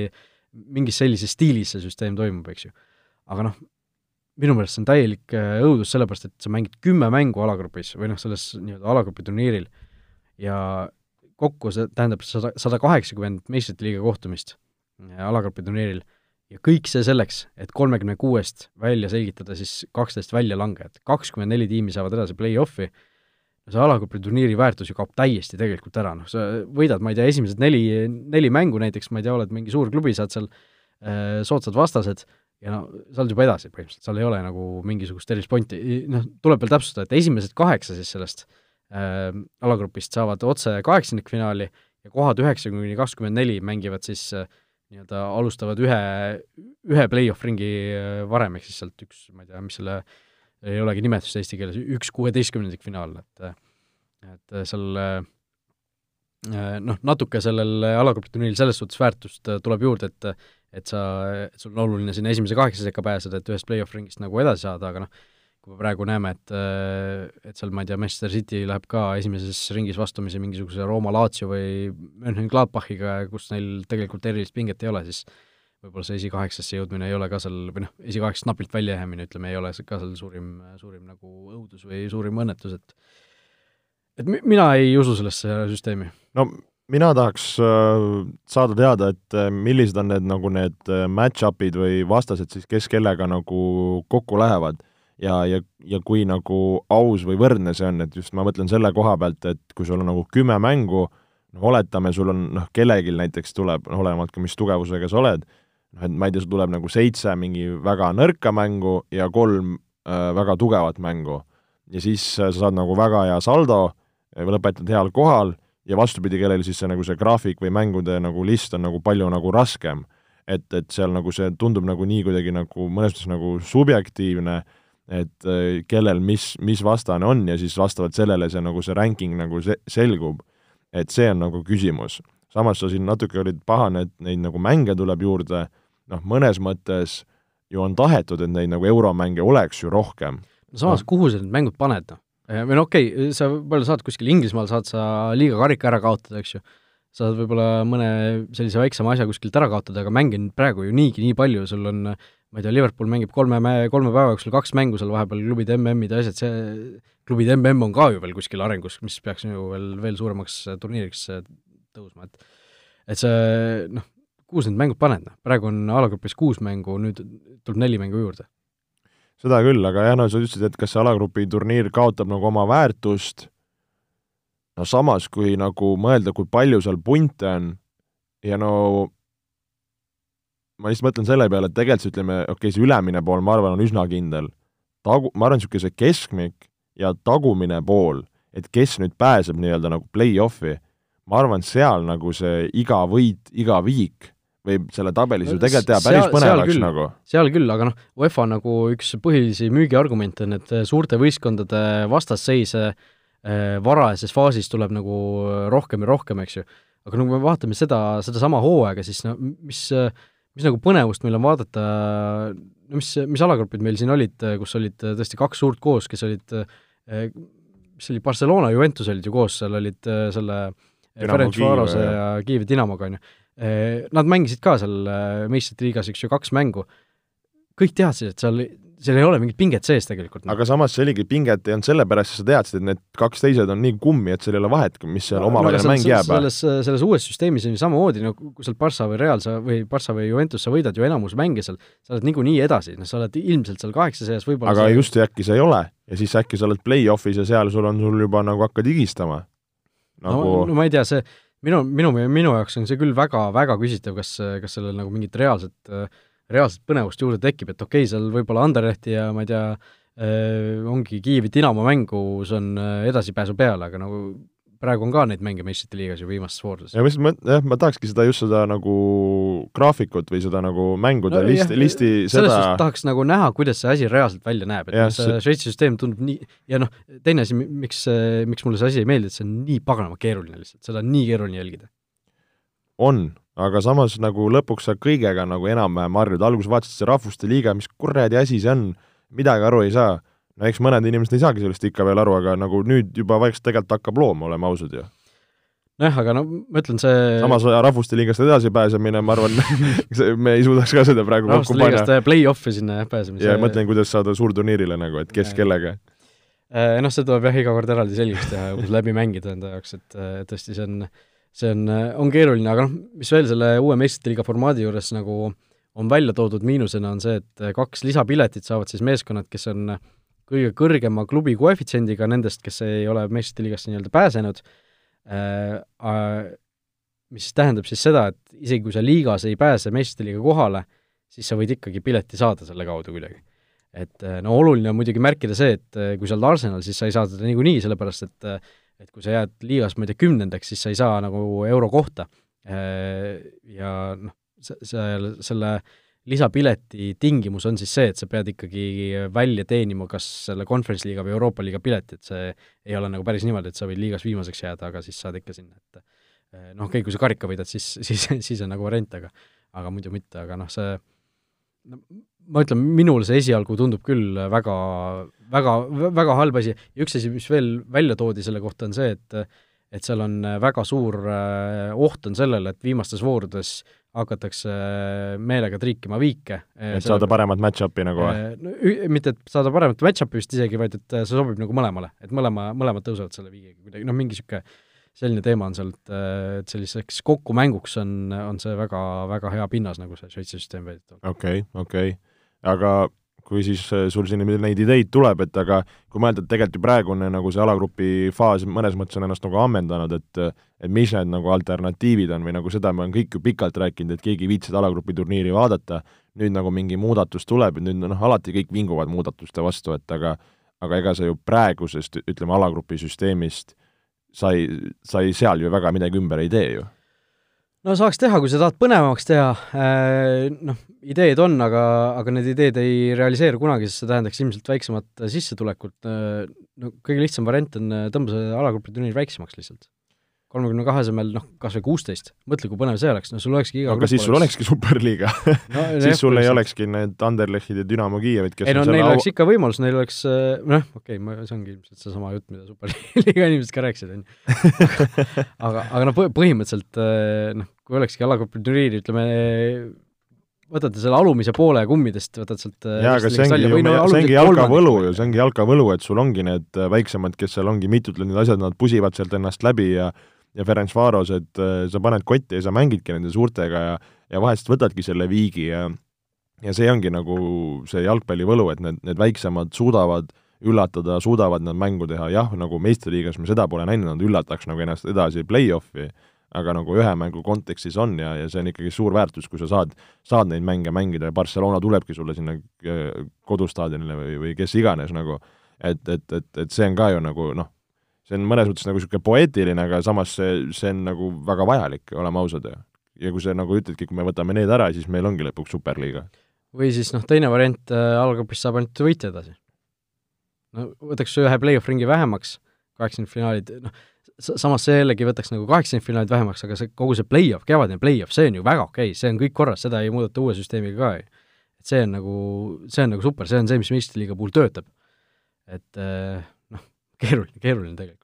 mingis sellises stiilis see süsteem toimub, eks ju. aga noh, minu meelest see on täielik äh, õudus, sellepärast et sa mängid kümme mängu alagrupis või noh, selles nii-öelda alagrupi turniiril ja kokku see tähendab sada, sada kaheksakümmend meistrite liiga kohtumist äh, alagrupi turniiril ja kõik see selleks, et kolmekümne kuuest välja selgitada siis kaksteist väljalangejat. kakskümmend neli tiimi saavad edasi play-off'i, see alagrupi turniiri väärtus ju kaob täiesti tegelikult ära, noh, sa võidad, ma ei tea, esimesed neli, neli mängu näiteks, ma ei tea, oled mingi suur klubi, saad seal äh, soodsad vastased. Ja no sa oled juba edasi põhimõtteliselt, seal ei ole nagu mingisugust erilist pointi, noh, tuleb veel täpsustada, et esimesed kaheksa siis sellest äh, alagrupist saavad otse kaheksandikfinaali ja kohad üheksa kuni kakskümmend neli mängivad siis äh, nii-öelda alustavad ühe, ühe play-off ringi äh, varem, ehk siis sealt üks, ma ei tea, mis selle, ei olegi nimetust eesti keeles, üks kuueteistkümnendik finaal, et et seal äh, noh, natuke sellel alagrupi turniiril selles suhtes väärtust äh, tuleb juurde, et et sa, et sul on oluline sinna esimese kaheksa sekka pääseda, et ühest play-off ringist nagu edasi saada, aga noh, kui me praegu näeme, et et seal, ma ei tea, Manchester City läheb ka esimeses ringis vastamisi mingisuguse Rooma Lazio või Mönchengladbachiga, kus neil tegelikult erilist pinget ei ole, siis võib-olla see esikaheksasse jõudmine ei ole ka seal, või noh, esikaheksast napilt välja jäämine, ütleme, ei ole ka seal suurim, suurim nagu õudus või suurim õnnetus, et et mi-, mina ei usu sellesse süsteemi. no mina tahaks äh, saada teada, et äh, millised on need nagu need äh, match-up'id või vastased siis, kes kellega nagu kokku lähevad ja, ja, ja kui nagu aus või võrdne see on, et just ma mõtlen selle koha pealt, et kui sul on nagu kümme mängu, noh, oletame, sul on noh, kellelgi näiteks tuleb, noh, olenevalt ka, mis tugevusega sa oled, noh, et ma ei tea, sul tuleb nagu seitse mingi väga nõrka mängu ja kolm äh, väga tugevat mängu. ja siis äh, sa saad nagu väga hea saldo või lõpetad heal kohal ja vastupidi, kellel siis see nagu see graafik või mängude nagu list on nagu palju nagu raskem. et, et seal nagu see tundub nagu nii kuidagi nagu mõnes mõttes nagu subjektiivne et äh, kellel mis, mis vastane on ja siis vastavalt sellele see nagu see ranking nagu se-, selgub. et see on nagu küsimus. samas sa siin natuke olid pahane, et neid nagu mänge tuleb juurde, noh, mõnes mõttes ju on tahetud, et neid nagu euromänge oleks ju rohkem. no samas no., kuhu sa need mängud paned, noh? või no okei okay,, sa võib-olla saad kuskil Inglismaal, saad sa liiga karika ära kaotada, eks ju, saad võib-olla mõne sellise väiksema asja kuskilt ära kaotada, aga mänge on praegu ju niigi nii palju, sul on ma ei tea, Liverpool mängib kolme, kolme päeva jooksul kaks mängu seal vahepeal, klubide MM-id ja asjad, see, klubide MM on ka ju veel kuskil arengus, mis peaks ju veel, veel suuremaks turniiriks tõusma, et et see noh, kuhu sa need mängud paned, noh, praegu on alagrupis kuus mängu, nüüd tuleb neli mängu juurde. seda küll, aga jah, no sa ütlesid, et kas see alagrupi turniir kaotab nagu oma väärtust, no samas, kui nagu mõelda, kui palju seal punte on ja no ma lihtsalt mõtlen selle peale, et tegelikult ütleme, okei okay,, see ülemine pool, ma arvan, on üsna kindel. tagu-, ma arvan, niisugune see keskmik ja tagumine pool, et kes nüüd pääseb nii-öelda nagu play-off'i, ma arvan, seal nagu see iga võit, iga viik võib selle tabelis ju tegelikult teha päris põnevaks nagu. seal küll, aga noh, UEFA nagu üks põhilisi müügiargumente on, et suurte võistkondade vastasseise eh, varajases faasis tuleb nagu rohkem ja rohkem, eks ju. aga no kui me vaatame seda, sedasama hooaega, siis no mis äh, mis nagu põnevust meil on vaadata, no mis, mis alagrupid meil siin olid, kus olid tõesti kaks suurt koos, kes olid, mis oli, Barcelona, Juventus olid ju koos, seal olid selle Ferenc Varose ja Kiievi Dinamoga, on ju. Nad mängisid ka seal meistrite liigas, eks ju, kaks mängu. kõik teadsid, et seal seal ei ole mingit pinget sees tegelikult. aga samas see oligi, pinget ei olnud sellepärast, sa teadsid, et need kaks teised on nii kummi, et seal ei ole vahet, mis seal no, omavaheline no, mäng jääb. selles, selles uues süsteemis on ju samamoodi, no kui seal Barca või Real sa või Barca või Juventus sa võidad ju enamus mänge seal, sa oled niikuinii edasi, noh, sa oled ilmselt seal kaheksa sees võib-olla aga see... just, äkki sa ei ole ja siis äkki sa oled play-off'is ja seal sul on, sul juba nagu hakkad higistama nagu.... no, no ma ei tea, see minu, minu, minu jaoks on see küll väga, väga küsitav, kas, kas sellel nagu mingit reaalset äh, reaalset põnevust juurde tekib, et okei okay,, seal võib-olla Anderlehti ja ma ei tea äh,, ongi Kiievi Dinamo mängus on äh, edasipääsu peal, aga nagu praegu on ka neid mänge meistrite liigas ju viimastes voorudes. ja ma, jah, ma tahakski seda just seda nagu graafikut või seda nagu mängude no, listi, listi selles seda suhtes tahaks nagu näha, kuidas see asi reaalselt välja näeb, et Jah, see Šveitsi süsteem tundub nii, ja noh, teine asi, miks, miks mulle see asi ei meeldi, et see on nii paganama keeruline lihtsalt, seda on nii keeruline jälgida. on, aga samas nagu lõpuks sa kõigega nagu enam-vähem harjud, alguses vaatasid see Rahvuste Liiga, mis kuradi asi see on, midagi aru ei saa. no eks mõned inimesed ei saagi sellest ikka veel aru, aga nagu nüüd juba vaikselt tegelikult hakkab looma, oleme ausad ju. nojah, aga no ma ütlen, see samas Rahvuste Liigast edasipääsemine, ma arvan me ei suudaks ka seda praegu kokku rahvuste panna. liigast play-off'i sinna jah, pääsemise ja mõtlen, kuidas saada suurturniirile nagu, et kes Jaa. kellega. Eh, noh, see tuleb jah iga kord eraldi selgeks teha ja läbi mängida enda jaoks, et eh, tõesti, see on, see on, on keeruline, aga noh, mis veel selle uue meistrite liiga formaadi juures nagu on välja toodud miinusena, on see, et kaks lisapiletit saavad siis meeskonnad, kes on kõige kõrgema klubi koefitsiendiga nendest, kes ei ole meistrite liigasse nii-öelda pääsenud, mis tähendab siis seda, et isegi kui sa liigas ei pääse meistrite liiga kohale, siis sa võid ikkagi pileti saada selle kaudu kuidagi. Et no oluline on muidugi märkida see, et kui sa oled Arsenal, siis sa ei saa seda niikuinii, sellepärast et et kui sa jääd liigas, ma ei tea, kümnendaks, siis sa ei saa nagu euro kohta. Ja noh, see, selle lisapileti tingimus on siis see, et sa pead ikkagi välja teenima kas selle Conference liiga või Euroopa liiga pileti, et see ei ole nagu päris niimoodi, et sa võid liigas viimaseks jääda, aga siis saad ikka sinna, et noh, okei, kui sa karika võidad, siis, siis, siis on nagu variant, aga aga muidu mitte, aga noh, see no ma ütlen, minul see esialgu tundub küll väga, väga, väga halb asi ja üks asi, mis veel välja toodi selle kohta, on see, et et seal on väga suur äh, oht on sellele, et viimastes voorudes hakatakse meelega triikima viike. et saada paremat match-up'i nagu või? no, ü- mitte, et saada paremat match-up'i vist isegi, vaid et see sobib nagu mõlemale, et mõlema, mõlemad tõusevad selle viigiga kuidagi, noh, mingi niisugune selline teema on seal, et, et selliseks kokkumänguks on, on see väga, väga hea pinnas, nagu see Šveitsi süsteem väidetavalt. okei okay,, okei okay. aga kui siis äh, sul siin neid ideid tuleb, et aga kui mõelda, et tegelikult ju praegune nagu see alagrupi faas mõnes mõttes on ennast nagu ammendanud, et et mis need nagu alternatiivid on või nagu seda me oleme kõik ju pikalt rääkinud, et keegi ei viitsi seda alagrupi turniiri vaadata, nüüd nagu mingi muudatus tuleb, nüüd noh, alati kõik vinguvad muudatuste vastu, et aga aga ega sa ju praegusest, ütleme, alagrupi süsteemist sa ei, sa ei seal ju väga midagi ümber ei tee ju no saaks teha, kui sa tahad põnevamaks teha, noh, ideed on, aga, aga need ideed ei realiseeru kunagi, sest see tähendaks ilmselt väiksemat sissetulekut, no kõige lihtsam variant on tõmba see alagrupi turniir väiksemaks lihtsalt. Kolmekümne kahe asemel noh, kas või kuusteist, mõtle, kui põnev see oleks, no sul olekski iga aga siis sul olekski superliiga. No, siis sul ei olekski need Anderlechid ja Dünamo Kiievid, kes ei no neil selle oleks ikka võimalus, neil oleks noh, okei okay,, ma, see ongi ilmselt seesama jutt, mida superliiga inimesed ka rääkisid, on ju. aga, aga noh, põhimõtteliselt noh, kui olekski alagrupi turniir, ütleme, võtate selle alumise poole kummidest, võtad sealt jaa, aga see ongi ju, see ongi jalkavõlu ju, see ongi jalkavõlu, et sul ongi need äh, väiksemad, kes seal ongi mitut need asjad, nad pusivad sealt ennast läbi ja ja Ferenc Varos, et äh, sa paned kotti ja sa mängidki nende suurtega ja ja vahest võtadki selle viigi ja ja see ongi nagu see jalgpallivõlu, et need, need väiksemad suudavad üllatada, suudavad nad mängu teha, jah, nagu meistriliigas me seda pole näinud, nad üllataks nagu ennast edasi play-off'i, aga nagu ühe mängu kontekstis on ja, ja see on ikkagi suur väärtus, kui sa saad, saad neid mänge mängida ja Barcelona tulebki sulle sinna äh, kodustaadionile või, või kes iganes nagu, et, et, et, et see on ka ju nagu noh, see on mõnes mõttes nagu niisugune poeetiline, aga samas see, see on nagu väga vajalik, oleme ausad ju. ja kui sa nagu ütledki, kui me võtame need ära, siis meil ongi lõpuks superliiga. või siis noh, teine variant äh,, algrupist saab ainult võitja edasi. no võtaks ühe play-off ringi vähemaks, kaheksakümnendfinaalid, noh, samas see jällegi võtaks nagu kaheksakümnendfinaalid vähemaks, aga see, kogu see play-off, kevadine play-off, see on ju väga okei okay,, see on kõik korras, seda ei muudeta uue süsteemiga ka ju. et see on nagu, see on nagu super, see on see, mis meistriliiga puhul töötab. et äh, noh, keeruline, keeruline tegelikult.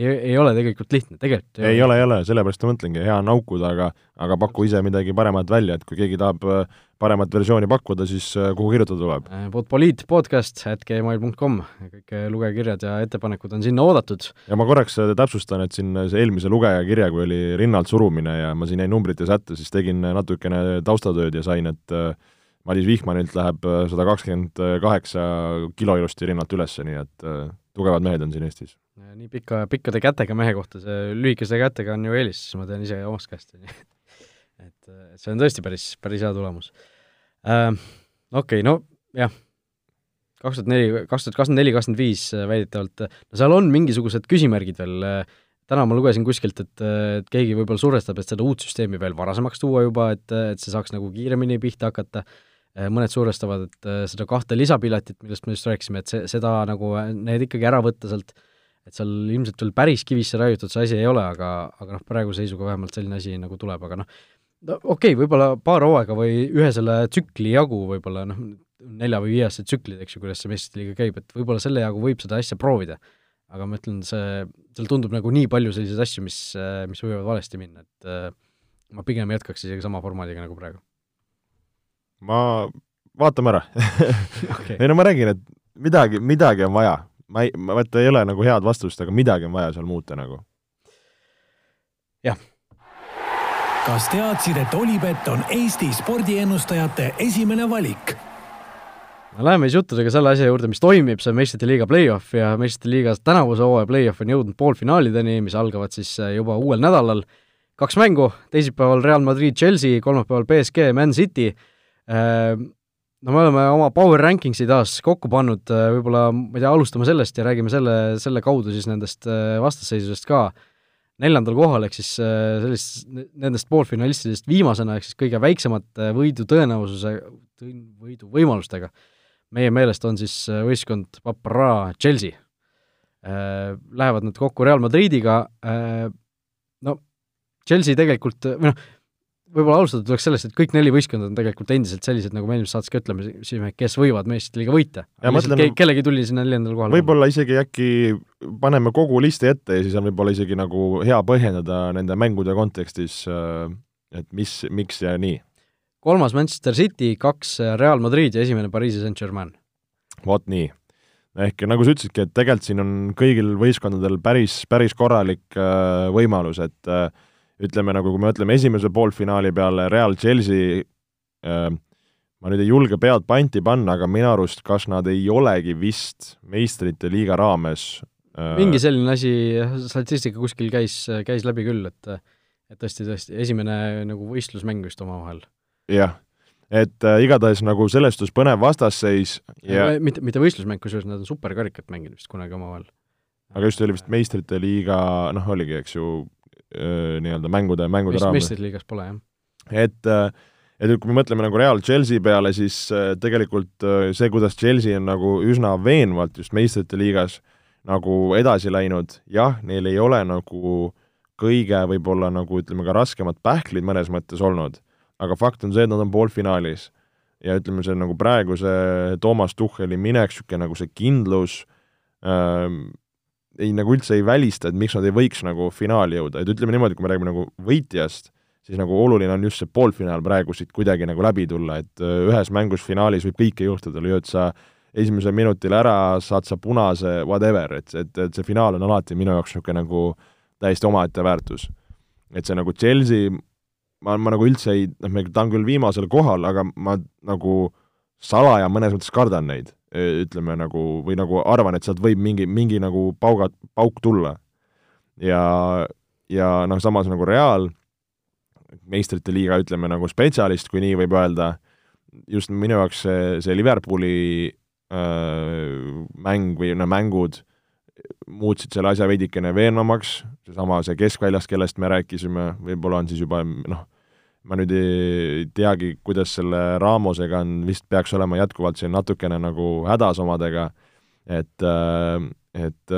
Ei, ei ole tegelikult lihtne, tegelikult ei ole, ei ole, sellepärast ma mõtlengi, hea on naukuda, aga aga paku ise midagi paremat välja, et kui keegi tahab äh, paremat versiooni pakkuda, siis äh, kuhu kirjutada tuleb? Podpoliit podcast at gmail.com, kõik lugejakirjad ja ettepanekud on sinna oodatud. ja ma korraks äh, täpsustan, et siin see eelmise lugejakirja, kui oli rinnalt surumine ja ma siin jäin numbrite sätte, siis tegin natukene taustatööd ja sain, et Madis Vihmanilt läheb sada kakskümmend kaheksa kilo ilusti rinnalt üles, nii et tugevad mehed on siin Eestis. nii pika, pikkade kätega mehe kohta, see lühikese kätega on ju eelis, ma tean ise omast käest, on ju. et see on tõesti päris, päris hea tulemus äh,. Okei okay,, no jah, kaks tuhat neli, kaks tuhat kakskümmend neli, kakskümmend viis väidetavalt, no seal on mingisugused küsimärgid veel, täna ma lugesin kuskilt, et, et keegi võib-olla survestab, et seda uut süsteemi veel varasemaks tuua juba, et, et see saaks nagu kiiremini pihta hakata, mõned survestavad, et seda kahte lisapiletit, millest me just rääkisime, et see, seda nagu, need ikkagi ära võtta sealt, et seal ilmselt veel päris kivisse raiutud see asi ei ole, aga, aga noh, praeguse seisuga vähemalt selline asi nagu tuleb, aga noh, no okei okay,, võib-olla paar hooaega või ühe selle tsükli jagu võib-olla noh, nelja- või viieaastased tsüklid, eks ju, kuidas see meistrite liiga käib, et võib-olla selle jagu võib seda asja proovida. aga ma ütlen, see, seal tundub nagu nii palju selliseid asju, mis, mis võivad valesti minna, et äh, ma pigem jätkaks isegi sama formaadiga nagu praegu. Ma, vaatame ära okay. ei no ma räägin, et midagi, midagi on vaja. ma ei, ma vaata, ei ole nagu head vastust, aga midagi on vaja seal muuta nagu. jah kas teadsid, et Olipet on Eesti spordiennustajate esimene valik? Läheme siis juttudega selle asja juurde, mis toimib, see on meistrite liiga play-off ja meistrite liigas tänavuse hooaja play-off on jõudnud poolfinaalideni, mis algavad siis äh, juba uuel nädalal. kaks mängu, teisipäeval Real Madrid, Chelsea, kolmapäeval BSG, Man City. Äh, no me oleme oma power ranking'i taas kokku pannud, äh, võib-olla, ma ei tea, alustame sellest ja räägime selle, selle kaudu siis nendest vastasseisudest ka neljandal kohal, ehk siis sellist, nendest poolfinalistidest viimasena, ehk siis kõige väiksemate võidu tõenäosuse, võidu võimalustega meie meelest on siis äh, võistkond Papara Chelsea. Äh, lähevad nad kokku Real Madridiga, äh, no Chelsea tegelikult, või noh, võib-olla alustada tuleks sellest, et kõik neli võistkonda on tegelikult endiselt sellised, nagu me eelmises saates ka ütlesime, kes võivad meistrite liiga võita. Ke kellelgi tuli sinna neljandale kohale. võib-olla isegi äkki paneme kogu listi ette ja siis on võib-olla isegi nagu hea põhjendada nende mängude kontekstis, et mis, miks ja nii kolmas Manchester City, kaks Real Madrid ja esimene Pariisi Saint-Germain. vot nii. ehk nagu sa ütlesidki, et tegelikult siin on kõigil võistkondadel päris, päris korralik äh, võimalus, et äh, ütleme nagu, kui me ütleme esimese poolfinaali peale Real Chelsea äh,, ma nüüd ei julge pead panti panna, aga minu arust kas nad ei olegi vist meistrite liiga raames äh, mingi selline asi, statistika kuskil käis, käis läbi küll, et et tõesti, tõesti, esimene nagu võistlusmäng vist omavahel jah, et äh, igatahes nagu selles suhtes põnev vastasseis ja mitte, mitte võistlusmäng, kusjuures nad on superkarikat mänginud vist kunagi omavahel. aga just oli vist meistrite liiga, noh, oligi, eks ju, nii-öelda mängude, mängude Meist, raames. meistrite liigas pole, jah. et äh, et kui me mõtleme nagu Real Chelsea peale, siis äh, tegelikult äh, see, kuidas Chelsea on nagu üsna veenvalt just meistrite liigas nagu edasi läinud, jah, neil ei ole nagu kõige võib-olla nagu ütleme ka raskemad pähklid mõnes mõttes olnud aga fakt on see, et nad on poolfinaalis. ja ütleme, see nagu praeguse Toomas Tuhheli minek, niisugune nagu see kindlus ähm, ei, nagu üldse ei välista, et miks nad ei võiks nagu finaali jõuda, et ütleme niimoodi, kui me räägime nagu võitjast, siis nagu oluline on just see poolfinaal praegu siit kuidagi nagu läbi tulla, et äh, ühes mängus finaalis võib kõike juhtuda, lööd sa esimesel minutil ära, saad sa punase, whatever, et, et, et see finaal on alati minu jaoks niisugune nagu täiesti omaette väärtus. et see nagu Chelsea ma, ma nagu üldse ei, noh, ta on küll viimasel kohal, aga ma nagu salaja mõnes mõttes kardan neid, ütleme nagu, või nagu arvan, et sealt võib mingi, mingi nagu pauga, pauk tulla. ja, ja noh, samas nagu Real, meistrite liiga, ütleme nagu spetsialist, kui nii võib öelda, just minu jaoks see, see Liverpooli äh, mäng või no mängud muutsid selle asja veidikene veenvamaks, seesama see keskväljast, kellest me rääkisime, võib-olla on siis juba noh, ma nüüd ei teagi, kuidas selle Ramosega on, vist peaks olema jätkuvalt siin natukene nagu hädas omadega, et, et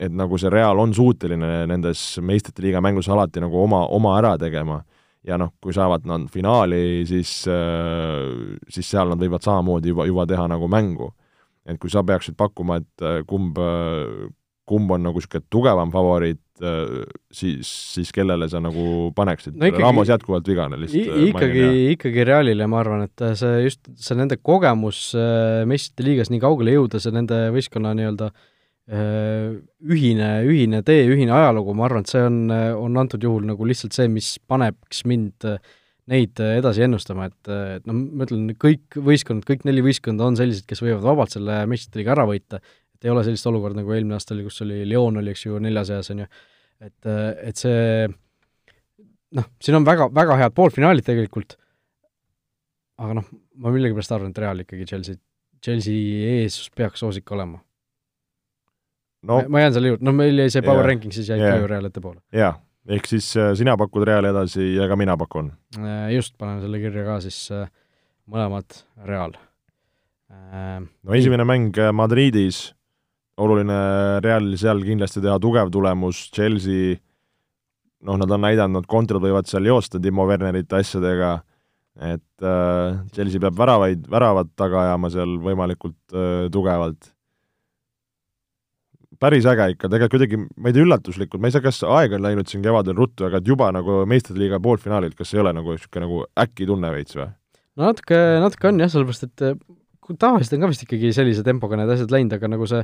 et nagu see Real on suuteline nendes meistrite liiga mängus alati nagu oma, oma ära tegema. Ja noh, kui saavad nad finaali, siis, siis seal nad võivad samamoodi juba, juba teha nagu mängu. Et kui sa peaksid pakkuma, et äh, kumb, äh, kumb on nagu niisugune tugevam favoriit, äh, siis, siis kellele sa nagu paneksid no? Ramos jätkuvalt vigane lihtsalt. ikkagi, ikkagi Realile ma arvan, et see just, see nende kogemus meistrite liigas nii kaugele jõuda, see nende võistkonna nii-öelda ühine, ühine tee, ühine ajalugu, ma arvan, et see on, on antud juhul nagu lihtsalt see, mis paneks mind äh, neid äh, edasi ennustama, et, äh, et noh, ma ütlen, kõik võistkonnad, kõik neli võistkonda on sellised, kes võivad vabalt selle meistrite liiga ära võita, et ei ole sellist olukorda, nagu eelmine aasta oli, kus oli Lyon oli, eks ju, neljas eas, on ju, et, äh, et see noh, siin on väga, väga head poolfinaalid tegelikult, aga noh, ma millegipärast arvan, et Real ikkagi Chelsea, Chelsea ees peaks soosik olema no ma jään selle juurde, no meil jäi see power Jaa. ranking, siis jäi Jaa. ka ju Real ettepoole. jaa, ehk siis äh, sina pakud Reali edasi ja ka mina pakun. Äh, just, panen selle kirja ka siis äh, mõlemad Real. Äh, no esimene mäng äh, Madridis, oluline Realil seal kindlasti teha tugev tulemus, Chelsea noh, nad on näidanud, nad kontrad võivad seal joosta Timo Wernerite asjadega, et äh, Chelsea peab väravaid, väravat taga ajama seal võimalikult äh, tugevalt. päris äge ikka, tegelikult kuidagi, ma ei tea, üllatuslikult, ma ei tea, kas aeg on läinud siin kevadel ruttu, aga et juba nagu meistrite liiga poolfinaalid, kas ei ole nagu niisugune nagu äkki tunne veits või? no natuke, natuke on jah, sellepärast et äh, tavaliselt on ka vist ikkagi sellise tempoga need asjad läinud, aga nagu see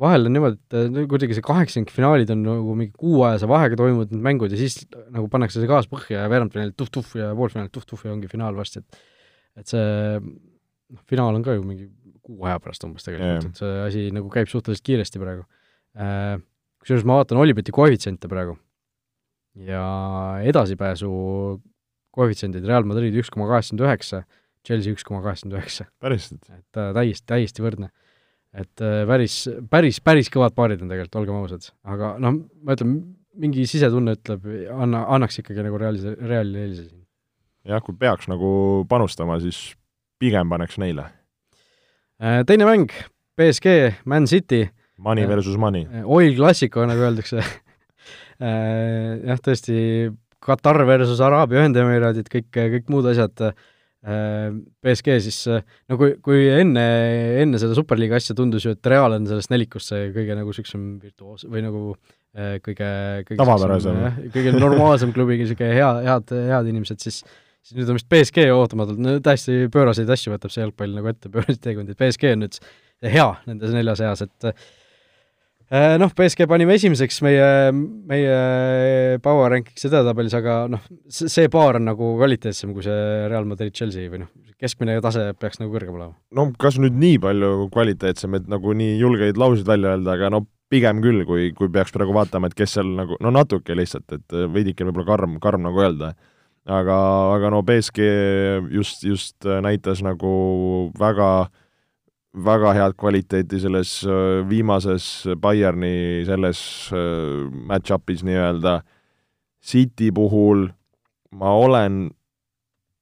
vahel on niimoodi, et äh, kuidagi see kaheksandikfinaalid on nagu mingi kuuajase vahega toimunud need mängud ja siis nagu pannakse see gaas põhja ja veerandfinaalid tuh-tuh ja poolfinaalid tuh-tuh ja ongi finaal varsti, et et see noh, finaal on ka ju mingi kuu aja pärast umbes tegelikult, Jah. et see asi nagu käib suhteliselt kiiresti praegu. Kusjuures ma vaatan Olibeti koefitsiente praegu ja edasipääsu koefitsiendid Real Madrid üks koma kaheksakümmend üheksa, Chelsea üks koma kaheksakümmend üheksa, päriselt? et äh, täiesti, täiesti võrdne. Et äh, päris, päris, päris kõvad paarid on tegelikult, olgem ausad, aga noh, ma ütlen, mingi sisetunne ütleb, anna, annaks ikkagi nagu Realis, Realile eelise siin. jah, kui peaks nagu panustama, siis pigem paneks neile. Äh, teine mäng, BSG, Man City, Money Jah. versus money. oil Classico, nagu öeldakse Äh, jah, tõesti, Katar versus Araabia Ühendemiraadid, kõik, kõik muud asjad, BSG siis, no kui, kui enne, enne seda Superliiga asja tundus ju, et Real on sellest nelikust see kõige nagu niisugusem virtuoos- või nagu äh, kõige, kõige Tavapärasem. kõige normaalsem klubi, niisugune hea, head, head inimesed, siis siis nüüd on vist BSG ootamatult, no täiesti pööraseid asju võtab see jalgpall nagu ette, pööraseid teekondi, et BSG on nüüd hea nendes nelja seas, et äh, noh, BSG panime esimeseks meie, meie power ranking's edetabelis, aga noh, see, paar on nagu kvaliteetsem kui see Real Madrid Chelsea või noh, keskmine tase peaks nagu kõrgem olema. no kas nüüd nii palju kvaliteetsem, et nagu nii julgeid lauseid välja öelda, aga no pigem küll, kui, kui peaks praegu vaatama, et kes seal nagu, no natuke lihtsalt, et veidike võib-olla karm, karm nagu öelda. aga, aga no BSG just, just näitas nagu väga väga head kvaliteeti selles äh, viimases Bayerni selles äh, match-up'is nii-öelda. City puhul ma olen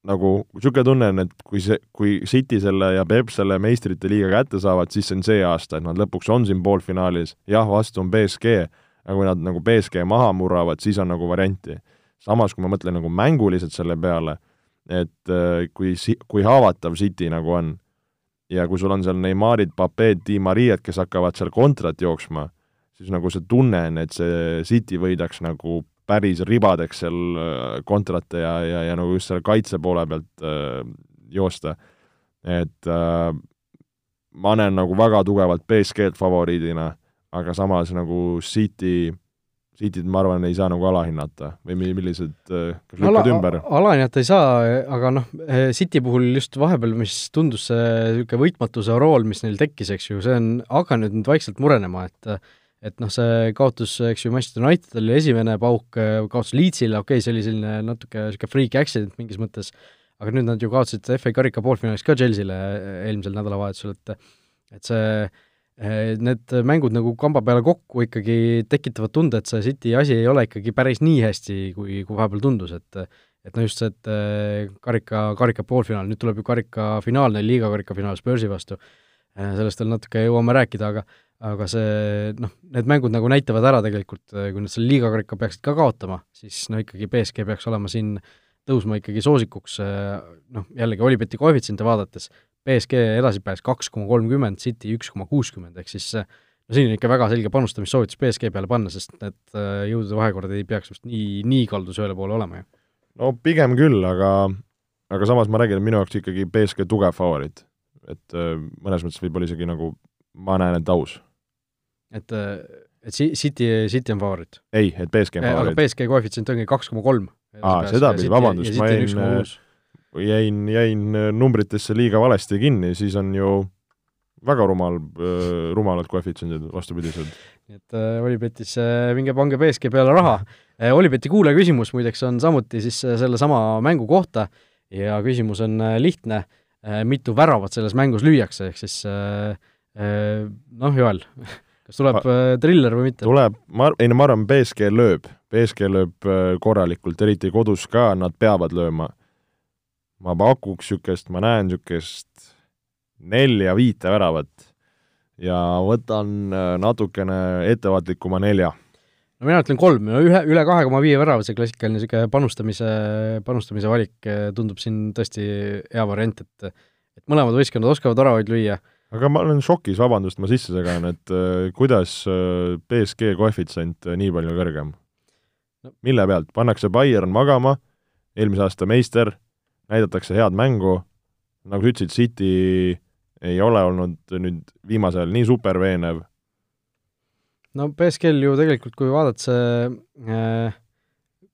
nagu, niisugune tunne on, et kui see, kui City selle ja Peep selle meistrite liiga kätte saavad, siis see on see aasta, et nad lõpuks on siin poolfinaalis, jah, vastu on BSG, aga kui nad nagu BSG maha murravad, siis on nagu varianti. samas, kui ma mõtlen nagu mänguliselt selle peale, et äh, kui si-, kui haavatav City nagu on ja kui sul on seal Neymarid, Papeed, Di Mariad, kes hakkavad seal kontrat jooksma, siis nagu see tunne on, et see City võidaks nagu päris ribadeks seal äh, kontrate ja, ja, ja nagu just selle kaitse poole pealt äh, joosta. et äh, ma näen nagu väga tugevalt BSG-d favoriidina, aga samas nagu City, Cityt ma arvan, ei saa nagu alahinnata või mi-, millised, kas lükkad ümber? alahinnata ei saa, aga noh, City puhul just vahepeal, mis tundus see niisugune võitmatuse rool, mis neil tekkis, eks ju, see on hakanud nüüd vaikselt murenema, et et noh, see kaotus, eks ju, Manchester United oli esimene pauk, kaotus Leedsile, okei okay,, see oli selline natuke niisugune freak accident mingis mõttes, aga nüüd nad ju kaotasid FA karika poolfinaalis ka Chelsea'le eelmisel nädalavahetusel, et et see, need mängud nagu kamba peale kokku ikkagi tekitavad tunde, et see City asi ei ole ikkagi päris nii hästi, kui, kui vahepeal tundus, et et no just see, et äh, karika, karika poolfinaal, nüüd tuleb ju karika finaal neil, liiga karika finaal Spursi vastu, sellest veel natuke jõuame rääkida, aga aga see noh, need mängud nagu näitavad ära tegelikult, kui nad selle liigakarika peaksid ka kaotama, siis no ikkagi BSG peaks olema siin tõusma ikkagi soosikuks, noh, jällegi Olibeti koefitsiente vaadates, BSG edasipääs kaks koma kolmkümmend, City üks koma kuuskümmend, ehk siis no siin on ikka väga selge panustamissoovitus BSG peale panna, sest need jõudude vahekord ei peaks just nii, nii kaldus ühele poole olema ju. no pigem küll, aga aga samas ma räägin, et minu jaoks ikkagi BSG tugev favoriit. et mõnes mõttes võib-olla isegi nagu ma näen, et aus et, et City, City on favoriit? ei, et BSG on favoriit. aga BSG koefitsient ongi kaks koma kolm. aa, sedapidi, vabandust, ma jäin, jäin, jäin numbritesse liiga valesti kinni, siis on ju väga rumal, rumalad koefitsiendid, vastupidised. et äh, Olipetis äh, minge pange BSG peale raha äh,. Olipeti kuulaja küsimus muideks on samuti siis äh, sellesama mängu kohta ja küsimus on äh, lihtne äh,, mitu väravat selles mängus lüüakse, ehk siis äh, äh, noh, Joel kas tuleb äh, triller või mitte? tuleb, ma, ei no ma arvan, BSG lööb, BSG lööb äh, korralikult, eriti kodus ka, nad peavad lööma. Ma pakuks niisugust, ma näen niisugust nelja-viite väravat ja võtan äh, natukene ettevaatlikuma nelja no mina ütlen kolm, ühe, üle kahe koma viie värava, see klassikaline niisugune panustamise, panustamise valik eh, tundub siin tõesti hea variant, et et mõlemad võistkonnad oskavad väravaid lüüa. aga ma olen šokis, vabandust, ma sisse segan, et äh, kuidas äh, BSG koefitsient äh, nii palju kõrgem no.? mille pealt, pannakse Bayern magama, eelmise aasta meister, näidatakse head mängu, nagu sa ütlesid, City ei ole olnud nüüd viimasel ajal nii superveenev, no BSG-l ju tegelikult, kui vaadata see äh,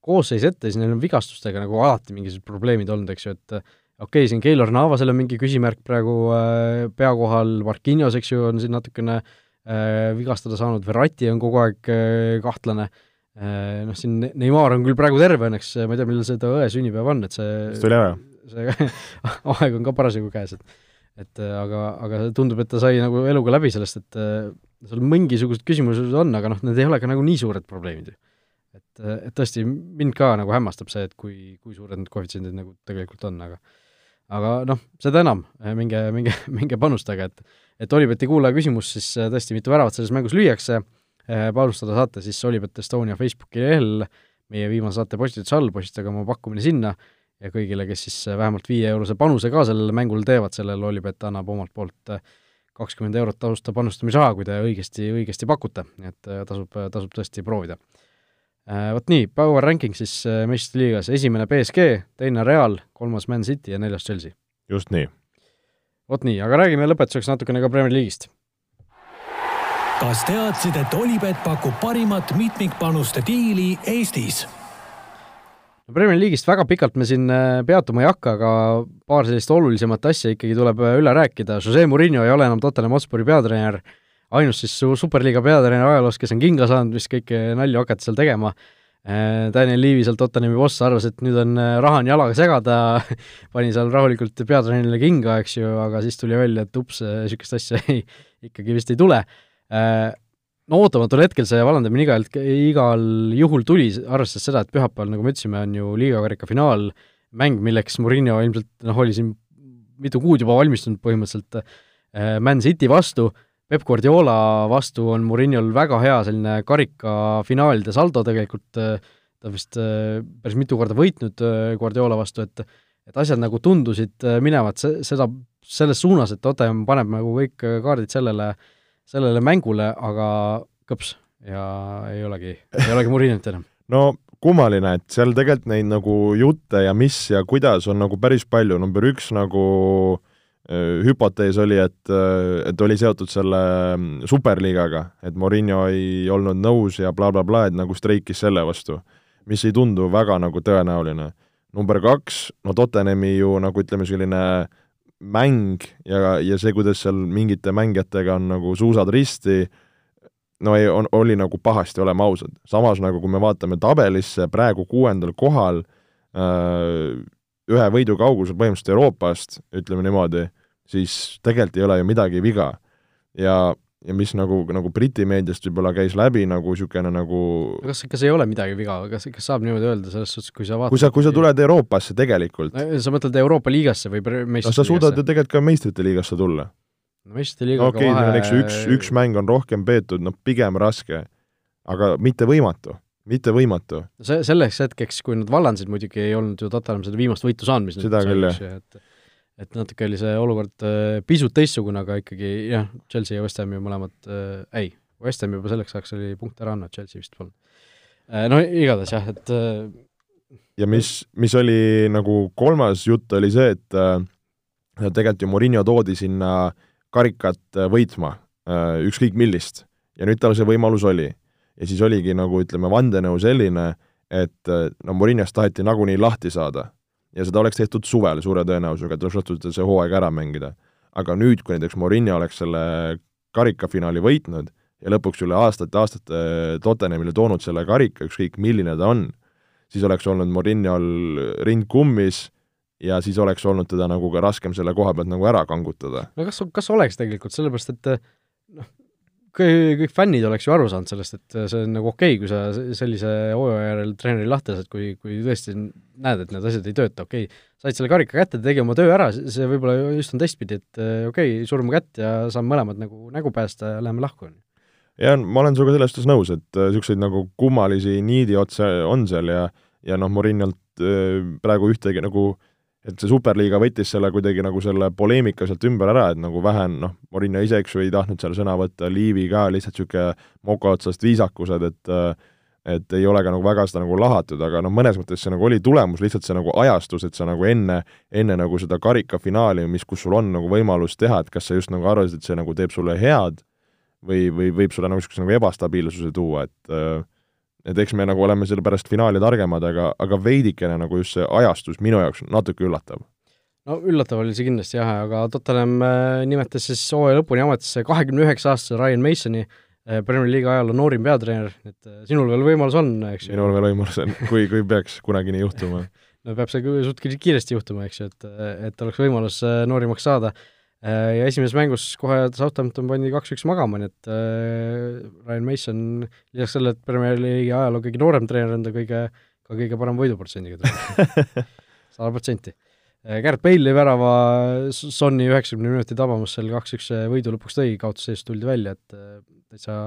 koosseis ette, siis neil on vigastustega nagu alati mingisugused probleemid olnud, eks ju, et okei okay,, siin Keilor Navasel on mingi küsimärk praegu äh, pea kohal, Marquinhos, eks ju, on siin natukene äh, vigastada saanud, Verratti on kogu aeg äh, kahtlane. äh,, noh, siin Neimar on küll praegu terve õnneks, ma ei tea, millal see ta õe sünnipäev on, et see see oli ära? see aeg on ka parasjagu käes, et et äh, aga, aga tundub, et ta sai nagu eluga läbi sellest, et äh, seal mingisugused küsimused on, aga noh, need ei ole ka nagu nii suured probleemid ju. et, et tõesti, mind ka nagu hämmastab see, et kui, kui suured need koefitsiendid nagu tegelikult on, aga aga noh, seda enam, minge, minge, minge panustage, et et Olipeti kuulaja küsimus siis äh, tõesti, mitu väravat selles mängus lüüakse, panustada saate siis Olipet Estonia Facebooki lehel, meie viimase saate postituse all, postitage oma pakkumine sinna ja kõigile, kes siis vähemalt viieeurose panuse ka sellele mängule teevad, sellele Olipet annab omalt poolt kakskümmend eurot tasuta panustamisraha, kui te õigesti, õigesti pakute, et tasub, tasub tõesti proovida. Vot nii, Power Ranking siis meistrite liigas, esimene BSG, teine Real, kolmas Man City ja neljas Chelsea. just nii. vot nii, aga räägime lõpetuseks natukene ka Premier League'ist kas teadsid, et Olipet pakub parimat mitmikpanuste diili Eestis? Premier League'ist väga pikalt me siin äh, peatuma ei hakka, aga paar sellist olulisemat asja ikkagi tuleb äh, üle rääkida, Jose Murillo ei ole enam Tottenham Hotspuri peatreener, ainus siis superliiga peatreener ajaloos, kes on kinga saanud, vist kõike nalju hakata seal tegema, äh, Daniel Levy seal Tottenhami boss arvas, et nüüd on raha on jalaga segada. Pani seal rahulikult peatreenerile kinga, eks ju, aga siis tuli välja, et ups, niisugust asja ei, ikkagi vist ei tule no ootamatul hetkel see vallandamine igal, igal juhul tuli, arvestades seda, et pühapäeval, nagu me ütlesime, on ju liigakarika finaal, mäng, milleks Murillo ilmselt noh, oli siin mitu kuud juba valmistunud põhimõtteliselt äh, Man City vastu, Peep Guardiola vastu on Murillol väga hea selline karikafinaalide saldo tegelikult, äh, ta vist äh, päris mitu korda võitnud Guardiola vastu, et et asjad nagu tundusid minevat se-, seda, selles suunas, et Tottenham paneb nagu kõik kaardid sellele äh, sellele mängule, aga kõps ja ei olegi, ei olegi Murinit enam. no kummaline, et seal tegelikult neid nagu jutte ja mis ja kuidas on nagu päris palju, number üks nagu äh, hüpotees oli, et, äh, et oli seotud selle mm, superliigaga, et Morinho ei olnud nõus ja blablabla bla, bla, et nagu streikis selle vastu, mis ei tundu väga nagu tõenäoline. number kaks, no Tottenhami ju nagu ütleme, selline äh, mäng ja, ja see, kuidas seal mingite mängijatega on nagu suusad risti, no ei, on, oli nagu pahasti, oleme ausad. samas nagu kui me vaatame tabelisse, praegu kuuendal kohal äh,, ühe võidu kaugusel põhimõtteliselt Euroopast, ütleme niimoodi, siis tegelikult ei ole ju midagi viga. ja ja mis nagu, nagu Briti meediast võib-olla käis läbi nagu niisugune nagu kas, kas ei ole midagi viga, kas, kas saab niimoodi öelda, selles suhtes, kui sa vaatad kui sa, kui sa tuled Euroopasse tegelikult no,. sa mõtled Euroopa liigasse või meistrite no sa suudad ju tegelikult ka meistrite liigasse tulla. no meistrite liigaga no, okei okay, vahe... eks üks, üks mäng on rohkem peetud, noh pigem raske, aga mitte võimatu mitte võimatu. see, selleks hetkeks, kui nad vallandasid, muidugi ei olnud ju Tottenham seda viimast võitu saanud, mis seda küll, jah. Et natuke oli see olukord äh, pisut teistsugune, aga ikkagi jah, Chelsea ja West Ham ju mõlemad äh,, ei, West Ham juba selleks ajaks oli punkt ära andnud, Chelsea vist polnud äh,. No igatahes jah, et äh, ja mis, mis oli nagu kolmas jutt, oli see, et äh, tegelikult ju Murillo toodi sinna karikat võitma äh,, ükskõik millist, ja nüüd tal see võimalus oli. ja siis oligi nagu ütleme, vandenõu selline, et no Murillost taheti nagunii lahti saada ja seda oleks tehtud suvel suure tõenäosusega, et oleks lastud see hooaeg ära mängida. aga nüüd, kui näiteks Morinho oleks selle karikafinaali võitnud ja lõpuks üle aastate-aastate Tottenhamile toonud selle karika, ükskõik milline ta on, siis oleks olnud Morinhol rind kummis ja siis oleks olnud teda nagu ka raskem selle koha pealt nagu ära kangutada. no kas, kas oleks tegelikult, sellepärast et noh, kõik, fännid oleks ju aru saanud sellest, et see on nagu okei okay,, kui sa sellise hooaja järel treeneri lahti lased, kui, kui tõesti näed, et need asjad ei tööta, okei. okay,, said selle karika kätte, tegi oma töö ära, see võib-olla just on teistpidi, et okei okay,, surma kätt ja saame mõlemad nagu nägu päästa ja läheme lahku, on ju. Ja ma olen sinuga selles suhtes nõus, et niisuguseid nagu kummalisi niidiotse on seal ja ja noh, Mourinholt praegu ühtegi nagu et see Superliiga võttis selle kuidagi nagu selle poleemika sealt ümber ära, et nagu vähe noh, Morinho ise, eks ju, ei tahtnud seal sõna võtta, Liivi ka lihtsalt niisugune moka otsast viisakused, et et ei ole ka nagu väga seda nagu lahatud, aga noh, mõnes mõttes see nagu oli tulemus, lihtsalt see nagu ajastus, et sa nagu enne, enne nagu seda karikafinaali, mis, kus sul on nagu võimalus teha, et kas sa just nagu arvasid, et see nagu teeb sulle head või, või võib sulle nagu niisuguse nagu ebastabiilsuse tuua, et et eks me nagu oleme selle pärast finaali targemad, aga, aga veidikene nagu just see ajastus minu jaoks natuke üllatav. no üllatav oli see kindlasti jah, aga Tottenham äh, nimetas siis hooaja lõpuni ametisse kahekümne üheksa aastase Ryan Masoni, äh, Premier League'i ajaloo noorim peatreener, et äh, sinul veel võimalus on, eks ju? minul veel võimalus on, kui, kui peaks kunagi nii juhtuma no peab see suht kiiresti juhtuma, eks ju, et, et oleks võimalus noorimaks saada ja esimeses mängus kohe Southampton pandi kaks-üks magama, nii et äh, Ryan Mason lisaks sellele, et Premier League'i ajaloo kõige noorem treener, on ta kõige, ka kõige parem võiduprotsendiga treener sada protsenti. Äh, Garrett Bale lõi värava Sonni üheksakümne minuti tabamus seal kaks-üks võidu lõpuks tõi, kaotusseisust tuldi välja, et täitsa,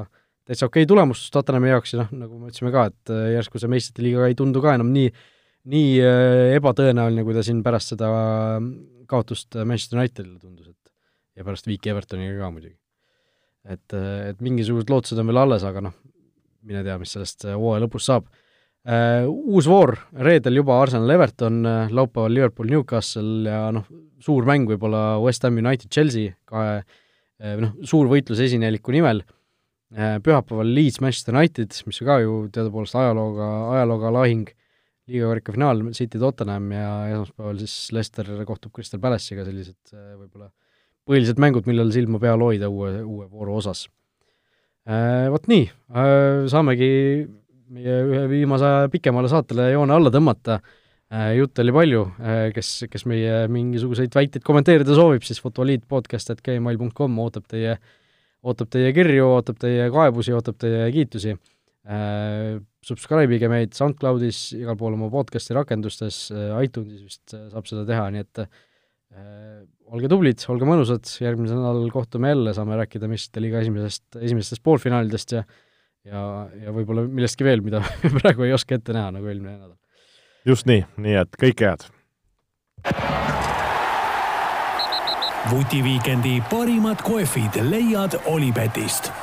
täitsa okei okay tulemus Tottenhami jaoks ja noh, nagu me ütlesime ka, et järsku see meistrite liiga ei tundu ka enam nii, nii ebatõenäoline, kui ta siin pärast seda kaotust Manchester Unitedile tundus, et ja pärast viiki Evertoniga ka muidugi. et, et mingisugused lootused on veel alles, aga noh, mine tea, mis sellest hooaja lõpus saab. Uh, uus voor, reedel juba Arsenal Everton, laupäeval Liverpool Newcastle ja noh, suur mäng võib-olla West Ham United Chelsea, kahe noh, suur võitlus esineliku nimel, pühapäeval Leeds Manchester United, mis ka ju teadupoolest ajalooga, ajalooga lahing, liigakarika finaal, City Tottenham ja esmaspäeval siis Leicester kohtub Crystal Palace'iga, sellised võib-olla põhilised mängud, millel silma peal hoida uue, uue vooru osas. Äh, vot nii, äh, saamegi meie ühe viimase aja pikemale saatele joone alla tõmmata, äh, jutte oli palju, kes, kes meie mingisuguseid väiteid kommenteerida soovib, siis fotoliitpodcast.gmail.com ootab teie, ootab teie kirju, ootab teie kaebusi, ootab teie kiitusi. Subscribe ige meid SoundCloudis, igal pool oma podcasti rakendustes, iTunesis vist saab seda teha, nii et olge tublid, olge mõnusad, järgmisel nädalal kohtume jälle, saame rääkida meistrite liiga esimesest, esimestest poolfinaalidest ja ja, ja võib-olla millestki veel, mida praegu ei oska ette näha, nagu eelmine nädal. just nii, nii et kõike head! vutiviikendi parimad kohvid leiad Olipetist